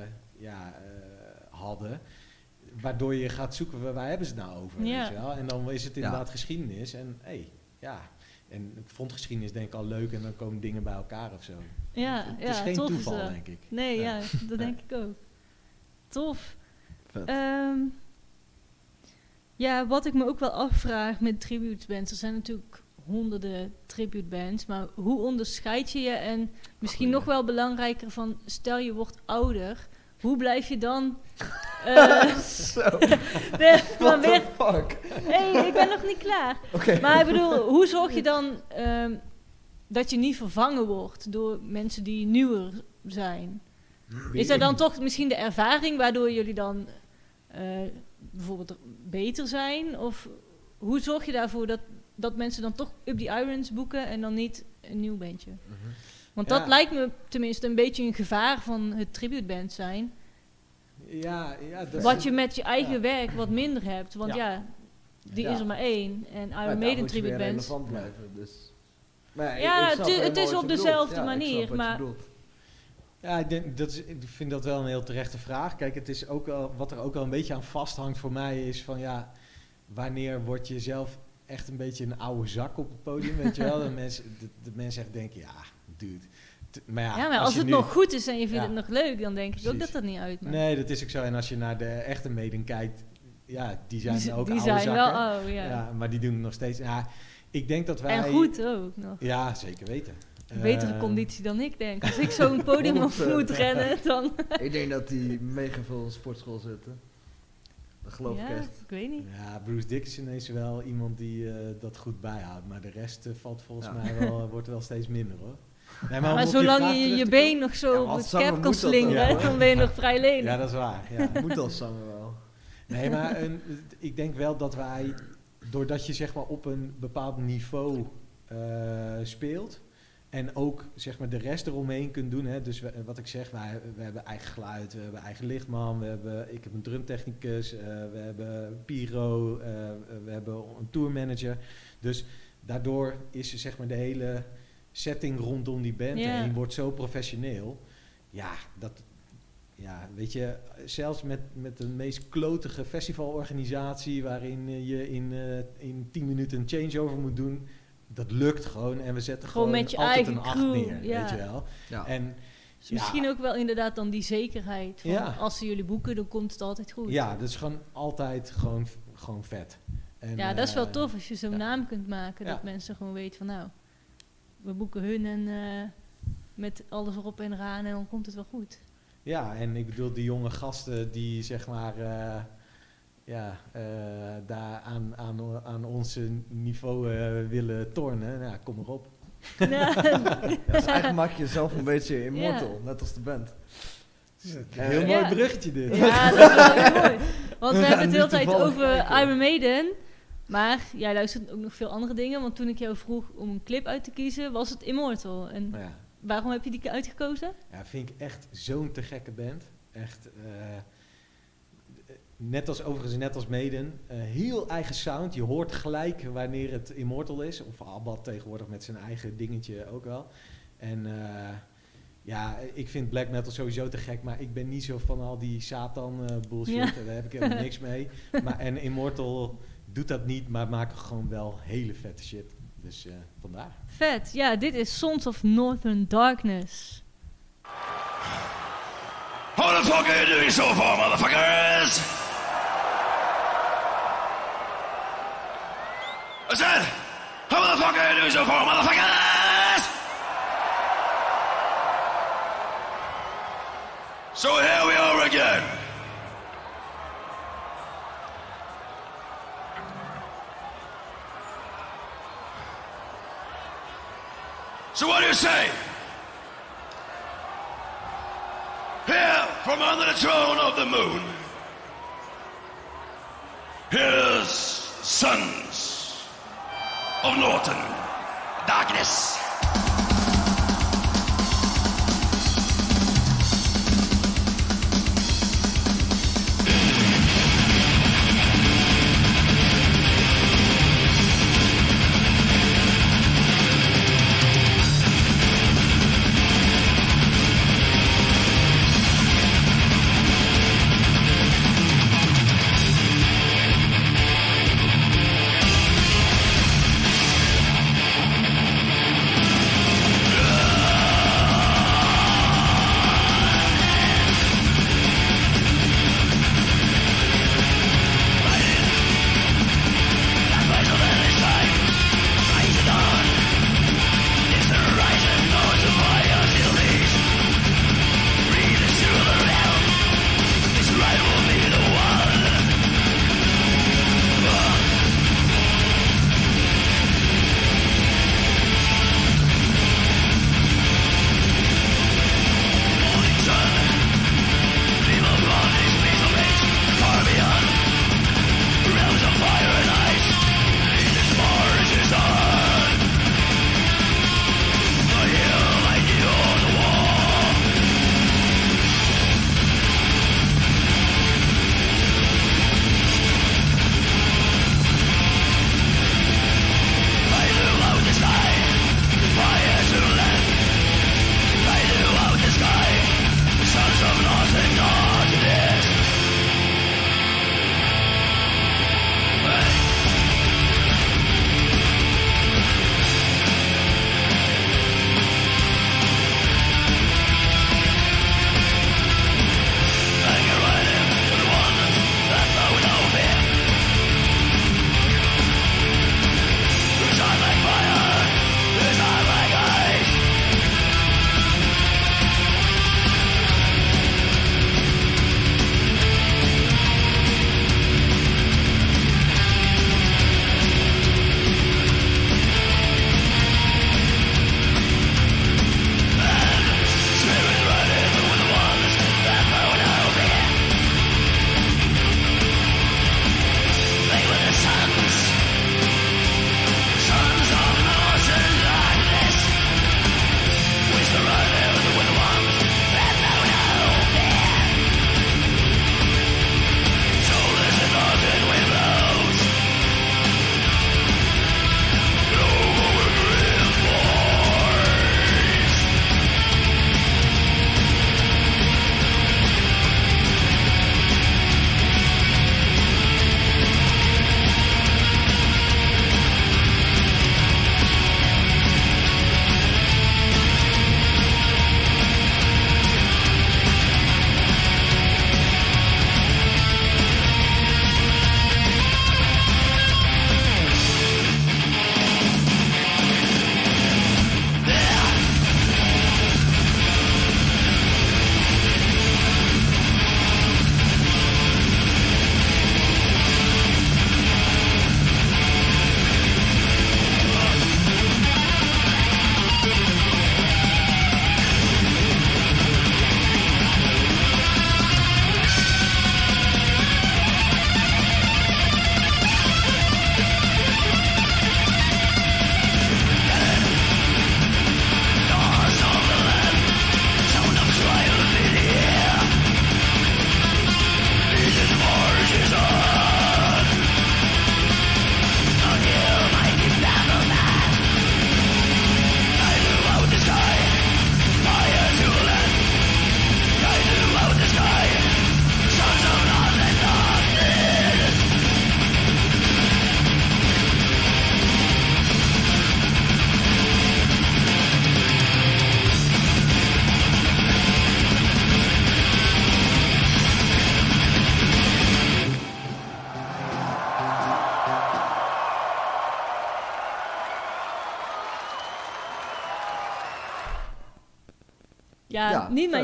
eh, ja, eh, hadden. Waardoor je gaat zoeken, waar, waar hebben ze het nou over? Ja. Weet je wel? En dan is het Ja. inderdaad geschiedenis. En hey, ja. En ik vond geschiedenis denk ik al leuk en dan komen dingen bij elkaar of zo. Ja, het ja is geen tof toeval, dat. denk ik. Nee, ja, Ja. dat denk ik ook. Tof. Ehm, ja, wat ik me ook wel afvraag met tribute bands, er zijn natuurlijk honderden tribute bands, maar hoe onderscheid je je en misschien nog wel belangrijker van, stel je wordt ouder, hoe blijf je dan... eh, Zo. nee, maar What weer, the fuck? hey, ik ben nog niet klaar. Maar ik bedoel, hoe zorg je dan ehm, dat je niet vervangen wordt door mensen die nieuwer zijn? Is dat dan toch misschien de ervaring waardoor jullie dan eh, bijvoorbeeld beter zijn? Of hoe zorg je daarvoor dat, dat mensen dan toch Up the Irons boeken en dan niet een nieuw bandje? Want dat lijkt me tenminste een beetje een gevaar van het tributeband zijn. Ja, ja, dat Wat is- je met je eigen ja. werk wat minder hebt. Want Ja. ja, die Ja. is er maar één. En Iron Maiden moet je weer tribute relevant blijven, dus... Maar Ja, ik het is- het op dezelfde manier, maar-. Ja, ik, denk, dat is, ik vind dat wel een heel terechte vraag. Kijk, het is ook wel, wat er ook wel een beetje aan vasthangt voor mij is van ja, wanneer word je zelf echt een beetje een oude zak op het podium, weet je wel? De mensen, de, de mensen echt denken, ja, dude. T- Maar ja, Ja, maar als, het nu- nog goed is en je vindt Ja. het nog leuk, dan denk ik ook dat dat niet uitmaakt. Nee, dat is ook zo. En als je naar de echte meden kijkt, ja, die zijn Die ook die oude zijn zakken. wel oud, ja. Maar die doen het nog steeds. Ja, ik denk dat wij... En goed ook nog. Ja, zeker weten. Betere Eh, conditie dan ik denk. Als ik zo'n podium op moet rennen, dan... ik denk dat die mega veel in sportschool zitten. Dat geloof ja, ik echt. ik weet niet. Ja, Bruce Dickinson is wel iemand die eh, dat goed bijhoudt. Maar de rest eh, valt volgens Ja. mij wel, wordt wel steeds minder hoor. Nee, Maar, zolang je je been nog zo Ja, op het cap kan slingeren, dan ben je nog vrij lenig. Ja, dat is waar. Ja. Moet als zanger wel. Nee, maar een, ik denk wel dat wij, doordat je zeg maar op een bepaald niveau eh, speelt En ook zeg maar de rest eromheen kunt doen. Hè. Dus we- wat ik zeg, wij, we hebben eigen geluid, we hebben eigen lichtman, we hebben, ik heb een drumtechnicus, eh, we hebben pyro, eh, we hebben een tourmanager. Dus daardoor is zeg maar de hele setting rondom die band Ja. heen wordt zo professioneel. Ja, dat, ja, weet je, zelfs met, met de meest klotige festivalorganisatie waarin eh, je in, eh, in 10 minuten een changeover moet doen, dat lukt gewoon en we zetten Gewoon gewoon, met je altijd eigen een 8 crew, neer, ja. weet je wel. Ja. En Dus misschien ook wel inderdaad dan die zekerheid. Van Ja. Als ze jullie boeken, dan komt het altijd goed. ja, dat is gewoon altijd gewoon, gewoon vet. En, ja, dat is wel eh, tof als je zo'n naam kunt maken. Ja. Dat mensen gewoon weten van nou, we boeken hun en eh, met alles erop en eraan en dan komt het wel goed. Ja, en ik bedoel, die jonge gasten die zeg maar eh, ja, eh, daar aan, aan, aan ons niveau willen tornen, nou, kom erop. Ja. Ja, dus eigenlijk maak je jezelf een beetje immortal, Ja. net als de band. Eh, heel mooi Ja. bruggetje dit. Ja, dat is wel heel mooi. Want we Ja, hebben het de hele tijd over. Iron Maiden. Maar jij luistert ook nog veel andere dingen. Want toen ik jou vroeg om een clip uit te kiezen, was het Immortal. En ja. waarom heb je die uitgekozen? Ja, vind ik echt zo'n te gekke band. Echt, eh, net als overigens, net als Maiden, eh, heel eigen sound. Je hoort gelijk wanneer het Immortal is. Of Abba tegenwoordig met zijn eigen dingetje ook wel. En eh, ja, ik vind black metal sowieso te gek, maar ik ben niet zo van al die Satan bullshit. Ja. Daar heb ik helemaal niks mee. Maar, en Immortal doet dat niet, maar maken gewoon wel hele vette shit. Dus eh, vandaar. Vet. Ja, dit is Sons of Northern Darkness. How the fuck are you doing so far, motherfuckers? I said, how the fuck are you doing so far, motherfuckers? So here we are again. So what do you say? Here from under the throne of the moon. Here's Sons of Norton Darkness.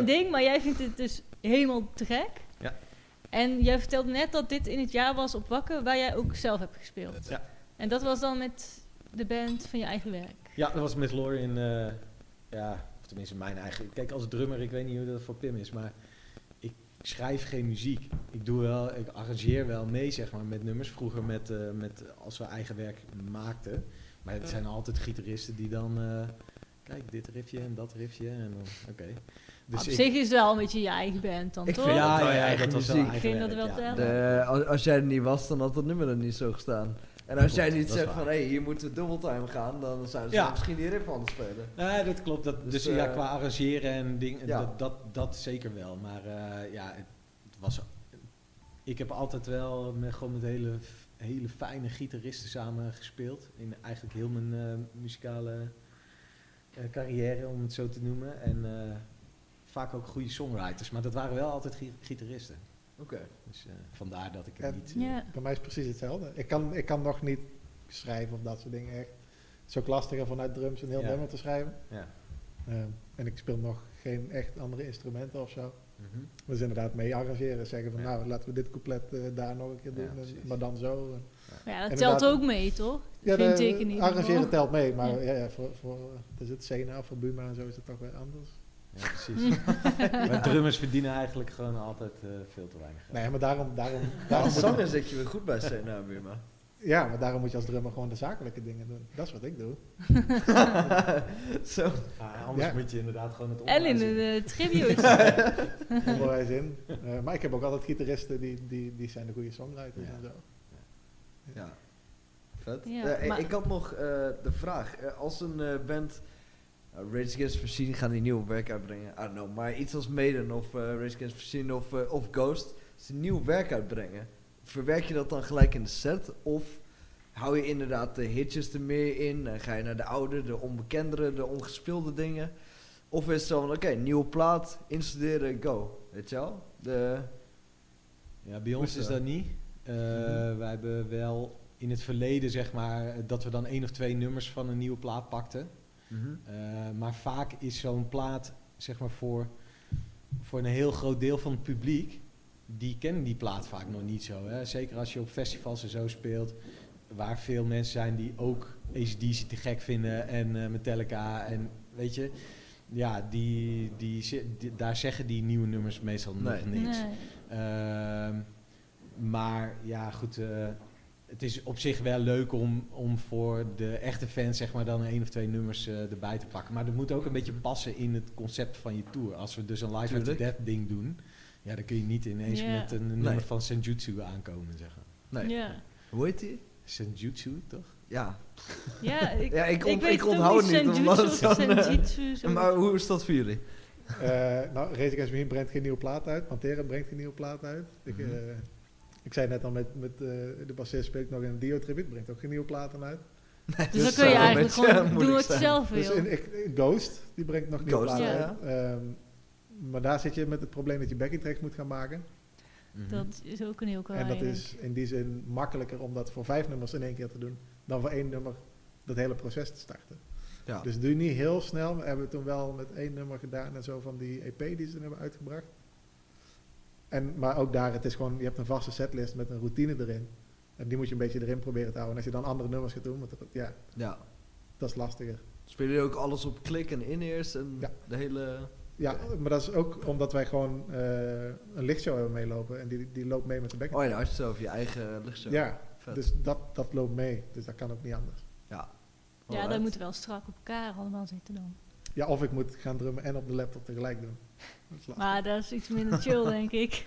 Mijn ding, maar jij vindt het dus helemaal te gek. Ja. En jij vertelde net dat dit in het jaar was op Wakker, waar jij ook zelf hebt gespeeld. Ja. En dat was dan met de band van je eigen werk. Ja, dat was met Lorian, eh ja, of tenminste mijn eigen. Kijk, als drummer, ik weet niet hoe dat voor Pim is, maar ik schrijf geen muziek. Ik doe wel, ik arrangeer wel mee, zeg maar, met nummers. Vroeger met, eh, met als we eigen werk maakten. Maar het zijn altijd gitaristen die dan, eh, kijk, dit riffje en dat riffje en dan, oké. Dus op ik- zich is het wel een beetje je eigen band dan, Ik toch? vind Ja, dat wel ja, eigen dat was wel muziek. eigen Ik vind dat wel ja. tellen. De, als, als jij er niet was, dan had dat nummer er niet zo gestaan. En als jij niet zegt van, hé, hey, hier moeten we double time gaan, dan zouden ze Ja. misschien die riff anders spelen. Nee, dat klopt. Dat, dus Dus, ja, eh, qua arrangeren en dingen, ja. dat, dat, dat zeker wel. Maar eh, ja, het, het was... Ik heb altijd wel met, gewoon met hele, hele fijne gitaristen samen gespeeld. In eigenlijk heel mijn eh, muzikale carrière, om het zo te noemen. En eh, vaak ook goede songwriters. Maar dat waren wel altijd gi- gitaristen. Oké. Dus eh, vandaar dat ik het niet... eh, Ja. Bij mij is het precies hetzelfde. Ik kan, ik kan nog niet schrijven of dat soort dingen echt. Het is ook lastiger vanuit drums een heel Ja. nummer te schrijven. Ja. Ehm, en ik speel nog geen echt andere instrumenten of zo. Mhm. Dus inderdaad mee arrangeren. Zeggen van Ja. nou laten we dit couplet eh, daar nog een keer doen. Ja, en- precies. maar dan zo. En- ja, dat Inderdaad. telt ook mee, toch? Ja, Vind ik ieder arrangeren telt mee. Maar Ja. voor, voor wat is het Sena of voor Buma en zo is het toch weer anders. Ja, precies. maar drummers verdienen eigenlijk gewoon altijd eh, veel te weinig geld. Nee, maar daarom... daarom, daarom zanger zit je weer goed bij Sena Buma. ja, maar daarom moet je als drummer gewoon de zakelijke dingen doen. Dat is wat ik doe. Zo. Ah, anders Ja. moet je inderdaad gewoon het En in onderwijs de in. eh, tribute. onderwijs in. Eh, maar ik heb ook altijd gitaristen die, die, die zijn de goede songwriters Ja. en zo. Ja. Vet. Ja, Eh, maar- Ik had nog eh, de vraag. eh, als een eh, band... Uh, Rage Against Machine gaan die nieuw werk uitbrengen. I don't know. Maar iets als Maiden of eh, Rage Against Machine of, eh, of Ghost. Als die nieuw werk uitbrengen. Verwerk je dat dan gelijk in de set? Of hou je inderdaad de hitjes er meer in? En ga je naar de oude, de onbekendere, de ongespeelde dingen? Of is het zo van, oké, nieuwe plaat, instuderen, go. Weet je wel? De, Ja, bij ons is dat? niet. Eh, Mhm. Wij hebben wel in het verleden, zeg maar, dat we dan één of twee nummers van een nieuwe plaat pakten. Eh, maar vaak is zo'n plaat, zeg maar, voor, voor een heel groot deel van het publiek, die kennen die plaat vaak nog niet zo. Hè? Zeker als je op festivals en zo speelt, waar veel mensen zijn die ook ACDC te gek vinden en eh, Metallica en weet je, ja, die, die, daar zeggen die nieuwe nummers meestal Nee. nog niks. Nee. Ehm, maar ja, goed. Het is op zich wel leuk om, om voor de echte fans zeg maar dan één of twee nummers eh, erbij te pakken. Maar dat moet ook een beetje passen in het concept van je tour. Als we dus een live after Tuurlijk. death ding doen, ja, dan kun je niet ineens met een Nee. nummer van Senjutsu aankomen, zeggen. Nee. Ja. Hoe heet die? Senjutsu, toch? Ja. Ja, ik, Ja, ik, onthoud niet, omdat Senjutsu of eh, zo. Maar hoe is dat voor jullie? Eh, nou, Rage Against the Machine brengt geen nieuwe plaat uit. Pantera brengt geen nieuwe plaat uit. Ik, Mhm. eh, ik zei net al, met, met eh, de bassist speel ik nog in een Dio-tribute. Brengt ook geen nieuwe platen uit. dus dan dat kun je eigenlijk beetje, gewoon doen moeilijk wat je zijn. zelf Dus in, ik, Ghost, die brengt nog nieuwe Ghost, platen ja. uit. Ehm, maar daar zit je met het probleem dat je backing tracks moet gaan maken. Dat is ook een heel En dat is in die zin makkelijker om dat voor vijf nummers in één keer te doen, dan voor één nummer dat hele proces te starten. Ja. Dus doe je niet heel snel. We hebben het toen wel met één nummer gedaan en zo van die EP die ze hebben uitgebracht. En, maar ook daar, het is gewoon, je hebt een vaste setlist met een routine erin. En die moet je een beetje erin proberen te houden. En als je dan andere nummers gaat doen, want dat, ja, ja. dat is lastiger. Spelen jullie ook alles op klik en in-ears en Ja. de hele... Ja, maar dat is ook omdat wij gewoon eh, een lichtshow hebben meelopen. En die, die loopt mee met de backing. Oh ja, dan had je het zo over je eigen lichtshow. Ja, Vet. dus dat, dat loopt mee. Dus dat kan ook niet anders. Ja. Ja, Alright. dat moeten wel strak op elkaar allemaal zitten dan. Ja, of ik moet gaan drummen en op de laptop tegelijk doen. Dat. Maar dat is iets minder chill, denk ik.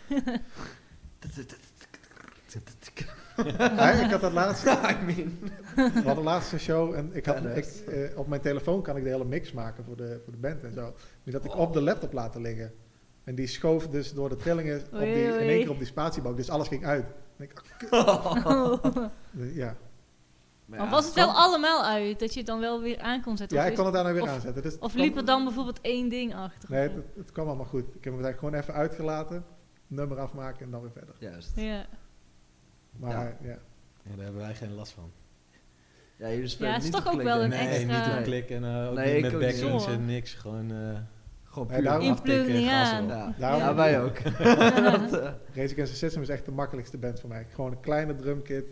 Ja, ik had dat laatst. I mean. We hadden laatst een show en ik had, ik, eh, op mijn telefoon kan ik de hele mix maken voor de, voor de band en zo. Die had ik op de laptop laten liggen. En die schoof dus door de trillingen op die, in één keer op die spatiebalk. Dus alles ging uit. En ik, ja. Maar was het wel allemaal uit, dat je het dan wel weer aan kon zetten? ja, ik kon het daarna weer of- aanzetten. Dus Of liep er dan bijvoorbeeld één ding achter? Nee, het, het kwam allemaal goed. Ik heb hem eigenlijk gewoon even uitgelaten. Nummer afmaken en dan weer verder. Juist. Ja. Maar Ja. ja. ja. Ja, daar hebben wij geen last van. Ja, jullie spelen Ja, het is niet toch op ook wel een nee, extra- niet op Nee. klik en eh, ook Nee, niet ik met ook niet. backings Zo. en niks. Gewoon, eh, Gewoon Ja, puur daarom- aftikken. Ja, Daarom- ja wij ook. Rage Against the System is echt de makkelijkste band voor mij. Gewoon een kleine drumkit,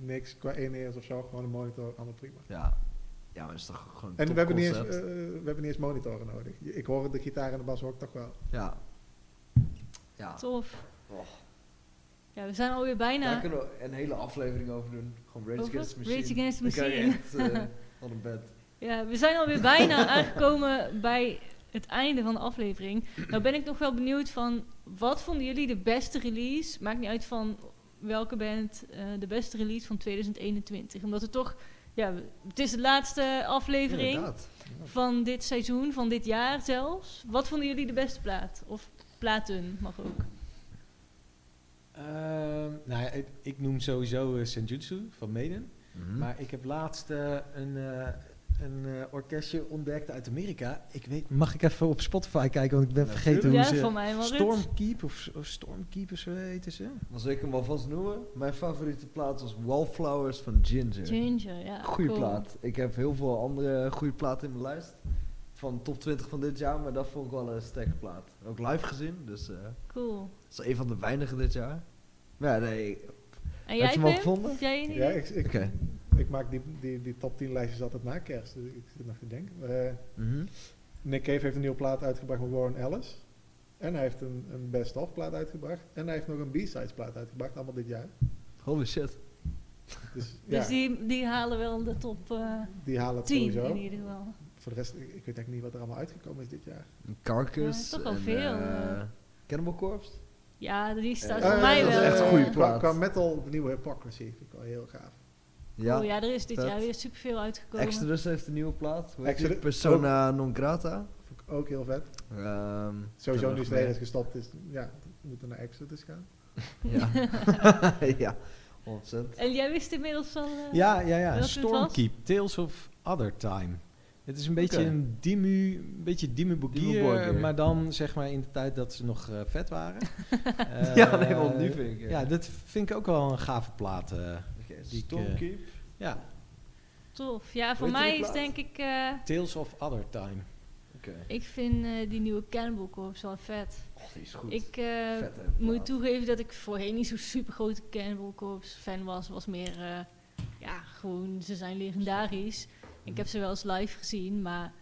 niks qua in-ears of zo, gewoon een monitor, allemaal prima. ja. ja, maar het is toch gewoon een En we hebben, niet eens, eh, we hebben niet eens monitoren nodig. Ik hoor de gitaar en de bas ook toch wel. Ja. Ja. Tof. Oh. Ja, we zijn alweer bijna. Daar kunnen we een hele aflevering over doen. Gewoon Rage Over? Against the Machine. Rage Against the Dan kan je Machine. echt eh, van een bed. Ja, we zijn alweer bijna aangekomen bij het einde van de aflevering. Nou ben ik nog wel benieuwd van, wat vonden jullie de beste release? Maakt niet uit van welke band eh, de beste release van 2021. Omdat het toch, ja, het is de laatste aflevering Inderdaad. van dit seizoen, van dit jaar zelfs. Wat vonden jullie de beste plaat? Of platen mag ook. Ehm, nou ja, ik, ik noem sowieso eh, Senjutsu van Maiden. Mhm. Maar ik heb laatst eh, een, eh, een eh, orkestje ontdekt uit Amerika. Ik weet, mag ik even op Spotify kijken, want ik ben vergeten hoe Ja, ze... van mij. Stormkeep of, of Stormkeep of zo heten ze. Als ik hem alvast noemen, mijn favoriete plaat was Wallflowers van Ginger. Ginger, ja. Goeie cool. plaat. Ik heb heel veel andere goede platen in mijn lijst. Van top 20 van dit jaar, maar dat vond ik wel een sterke plaat. Ook live gezien, dus eh Cool. dat is een van de weinigen dit jaar. Maar ja, nee. En Heb jij, je hem al gevonden? Jij een Ja, ik, ik. Ik maak die, die, die top 10 lijstjes altijd na kerst. Dus ik zit nog te denken. Eh, Mhm. Nick Cave heeft een nieuwe plaat uitgebracht met Warren Ellis. En hij heeft een, een best-of plaat uitgebracht. En hij heeft nog een B-sides plaat uitgebracht, allemaal dit jaar. Holy shit. Dus, ja, Dus die, die halen wel de top eh die halen het 10 sowieso. in ieder geval. Voor de rest, ik, ik weet eigenlijk niet wat er allemaal uitgekomen is dit jaar. Carcass. Ja, toch wel en, veel, eh, eh. Cannibal Corpse. Ja, die staat voor mij dat is wel. echt een goede plaat. qua metal, de nieuwe Hypocrisy, vind ik wel heel gaaf. Ja, oh ja, er is dit vet. jaar weer superveel uitgekomen. Exodus heeft een nieuwe plaat. Hoe heet die? Exodus- Persona non grata. Vond ik ook heel vet. Ehm, Sowieso nu Slayer gestopt, is, ja, we moeten naar Exodus gaan. Ja. ja, 100%. En jij wist inmiddels al... eh, Ja, ja, ja. Stormkeep, Tales of Other Time. Het is een beetje een Dimmu, een beetje Borgir, Borgir. maar dan zeg maar in de tijd dat ze nog eh, vet waren. Eh, Ja, nee, want nu vind ik, eh, Ja, dat vind ik ook wel een gave plaat. Die ik, eh, ja, Tof. Ja, voor mij is plaat? denk ik... eh, Tales of Other Time. Oké. ik vind eh, die nieuwe Cannibal Corpse wel vet. Oh, die is goed. Ik eh, Vette moet toegeven dat ik voorheen niet zo'n super grote Cannibal Corpse fan was. Was meer, eh, ja, gewoon, ze zijn legendarisch. Ik heb ze wel eens live gezien, maar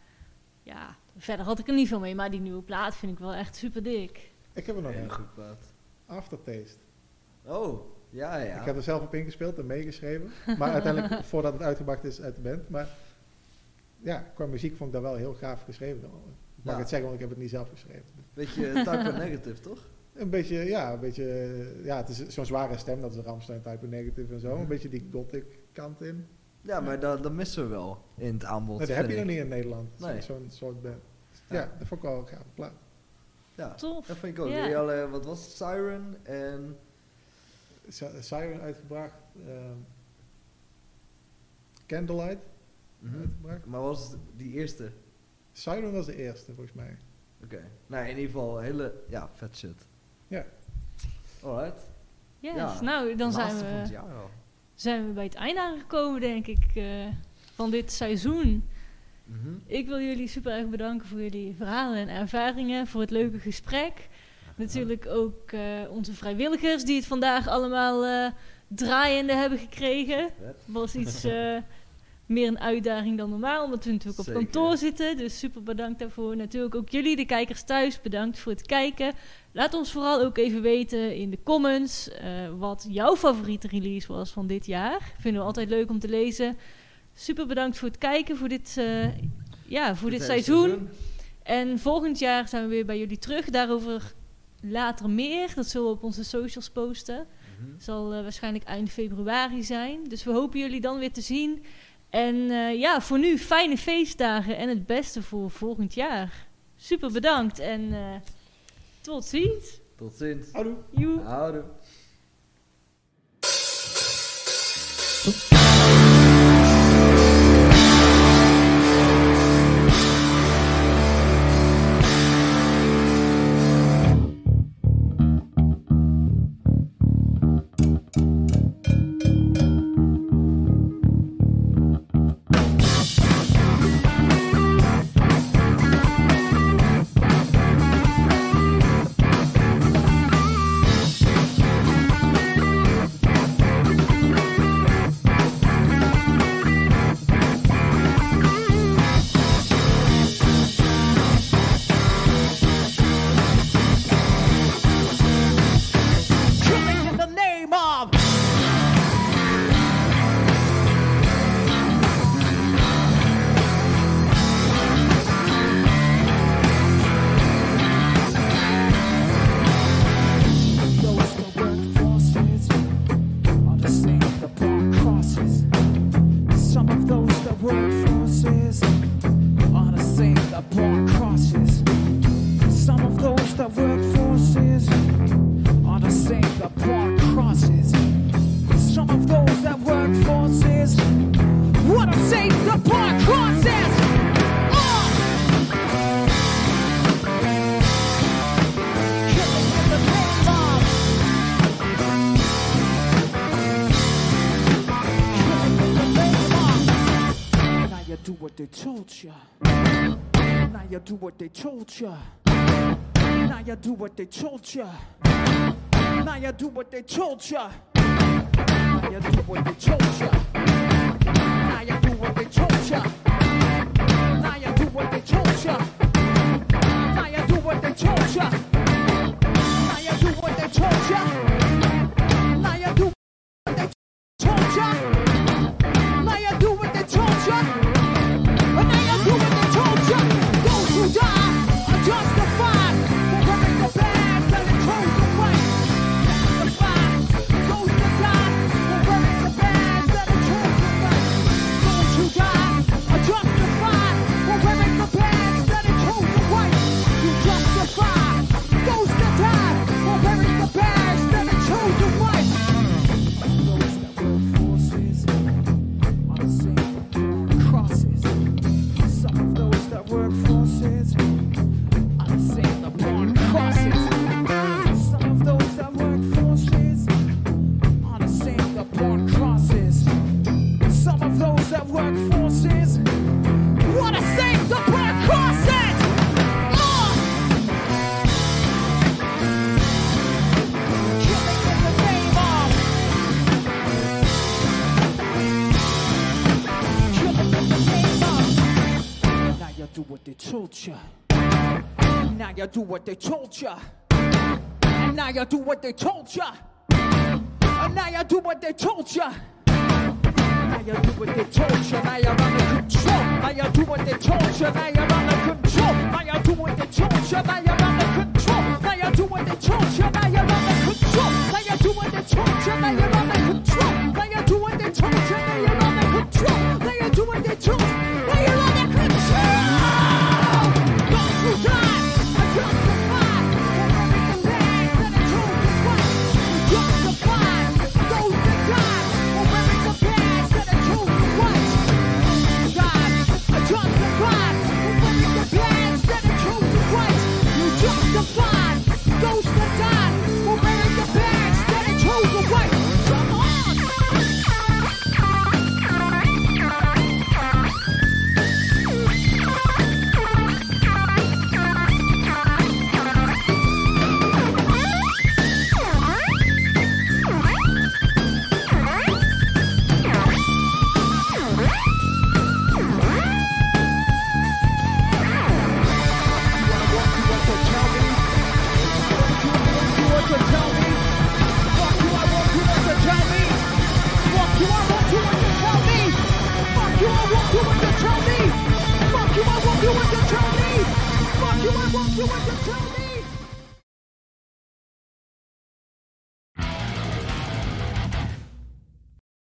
ja, verder had ik er niet veel mee. Maar die nieuwe plaat vind ik wel echt super dik. Ik heb er nog Hele een. goede plaat. Aftertaste. Oh, ja, ja. Ik heb er zelf op ingespeeld en meegeschreven. Maar uiteindelijk, voordat het uitgebracht is uit de band. Maar ja, qua muziek vond ik dat wel heel gaaf geschreven. Ik mag Ja. het zeggen, want ik heb het niet zelf geschreven. Beetje Type Negative, toch? Een beetje, ja, een beetje, ja, het is zo'n zware stem, dat is Ramstein type negative en zo. Mhm. Een beetje die gothic kant in. Ja, maar dat, dat missen we wel in het aanbod. Nee, dat heb je nog niet in Nederland, Nee. zo'n soort band. Ja. Ja, dat vond ik wel een gaaf plaat. Ja, Tof. dat vind ik ook. Ja. Wat was het? Siren en... Siren uitgebracht, ehm, Candlelight Mhm. uitgebracht. Maar was het die eerste? Siren was de eerste, volgens mij. Oké. Nou, in ieder geval hele... Ja, vet shit. Ja. Alright. Yes, Ja, nou dan zijn we, zijn we bij het einde aangekomen, denk ik, eh, van dit seizoen. Mhm. Ik wil jullie super erg bedanken voor jullie verhalen en ervaringen, voor het leuke gesprek. Natuurlijk ook eh, onze vrijwilligers die het vandaag allemaal eh, draaiende hebben gekregen. Was iets eh, meer een uitdaging dan normaal, omdat we natuurlijk op Zeker. kantoor zitten. Dus super bedankt daarvoor. Natuurlijk ook jullie, de kijkers thuis, bedankt voor het kijken. Laat ons vooral ook even weten in de comments wat jouw favoriete release was van dit jaar. Vinden we altijd leuk om te lezen. Super bedankt voor het kijken, voor dit, ja, voor dit seizoen. En volgend jaar zijn we weer bij jullie terug. Daarover later meer. Dat zullen we op onze socials posten. Mhm. Zal eh, waarschijnlijk eind februari zijn. Dus we hopen jullie dan weer te zien. En eh, ja, voor nu fijne feestdagen en het beste voor volgend jaar. Super bedankt en eh, tot ziens. Tot ziens. Houdoe. Houdoe. Told. Now you do what they told ya. Now you do what they told ya. Now you do what they told ya. Now you do what they told ya. Now you do what they told ya. Now you do what they told ya. Now you do what they told ya. Do what they told ya. And now you do what they told ya. And now you do what they told ya. Now you do what they told ya. Now you're under control. Now you do what they told ya. Now you're under control. Now you do what they told ya. Now you're under control. Now you do what they told ya. Now you're under control. Now you do what they told ya. Now you're